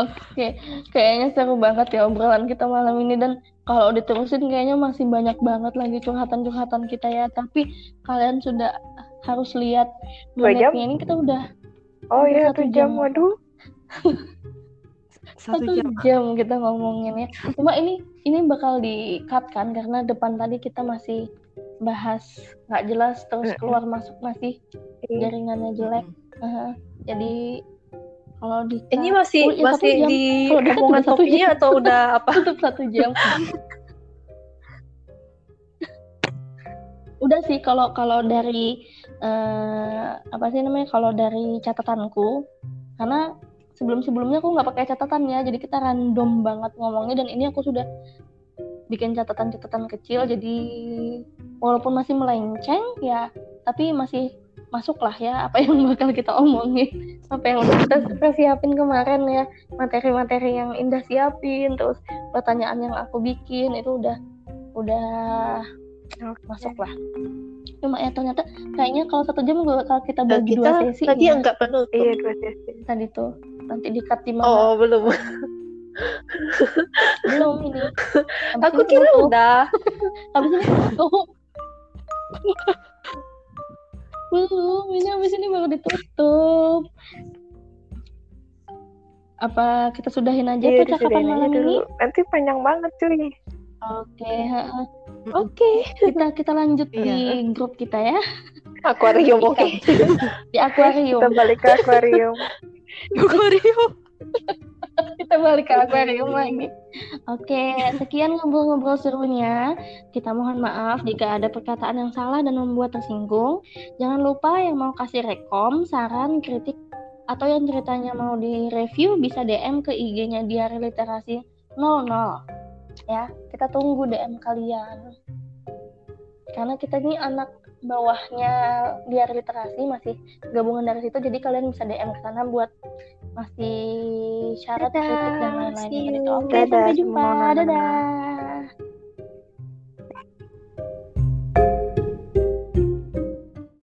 Oke, kayaknya seru banget ya obrolan kita malam ini dan kalau diterusin kayaknya masih banyak banget lagi curhatan-curhatan kita ya. Tapi kalian sudah harus lihat menitnya ini kita udah Oh iya satu jam. jam. Waduh. Satu satu jam. jam kita ngomongin ya. Cuma ini ini bakal di cut kan karena depan tadi kita masih bahas nggak jelas terus keluar masuk masih Iya. jaringannya jelek. Aha. Jadi kalau di ini masih Oh, satu masih jam. di omongan topiknya atau udah apa tutup satu jam. Udah sih kalau kalau dari eh, apa sih namanya kalau dari catatanku karena sebelum-sebelumnya aku nggak pakai catatan ya jadi kita random banget ngomongnya dan ini aku sudah bikin catatan-catatan kecil jadi walaupun masih melenceng ya tapi masih masuk lah ya apa yang bakal kita omongin. Apa yang udah kita, kita siapin kemarin ya materi-materi yang Indah siapin terus pertanyaan yang aku bikin itu udah udah masuk lah cuma ya ternyata kayaknya kalau satu jam gue kalau kita Dan bagi kita dua sesi tadi ya, enggak penuh tuh. Iya dua sesi. tadi tuh nanti di cut di mana oh belum belum ini Habis aku ini kira tutup. udah habis ini tutup belum ini habis ini baru ditutup apa kita sudahin aja Iya percakapan aja malam dulu. ini Nanti panjang banget cuy. Oke ha-ha. oke kita kita lanjut Iya. di grup kita ya akuarium oke di akuarium Kita balik ke akuarium. Aquarium. kita balik ke akuarium lagi. Oke, sekian ngobrol-ngobrol serunya. Kita mohon maaf jika ada perkataan yang salah dan membuat tersinggung. Jangan lupa yang mau kasih rekom, saran, kritik, atau yang ceritanya mau di-review bisa DM ke IG-nya Diari Literasi 00. Ya, kita tunggu DM kalian. Karena kita ini anak bawahnya biar literasi masih gabungan dari situ jadi kalian bisa DM ke sana buat masih syarat kritik dan lain-lain gitu. Oke, sampai jumpa. Dadah.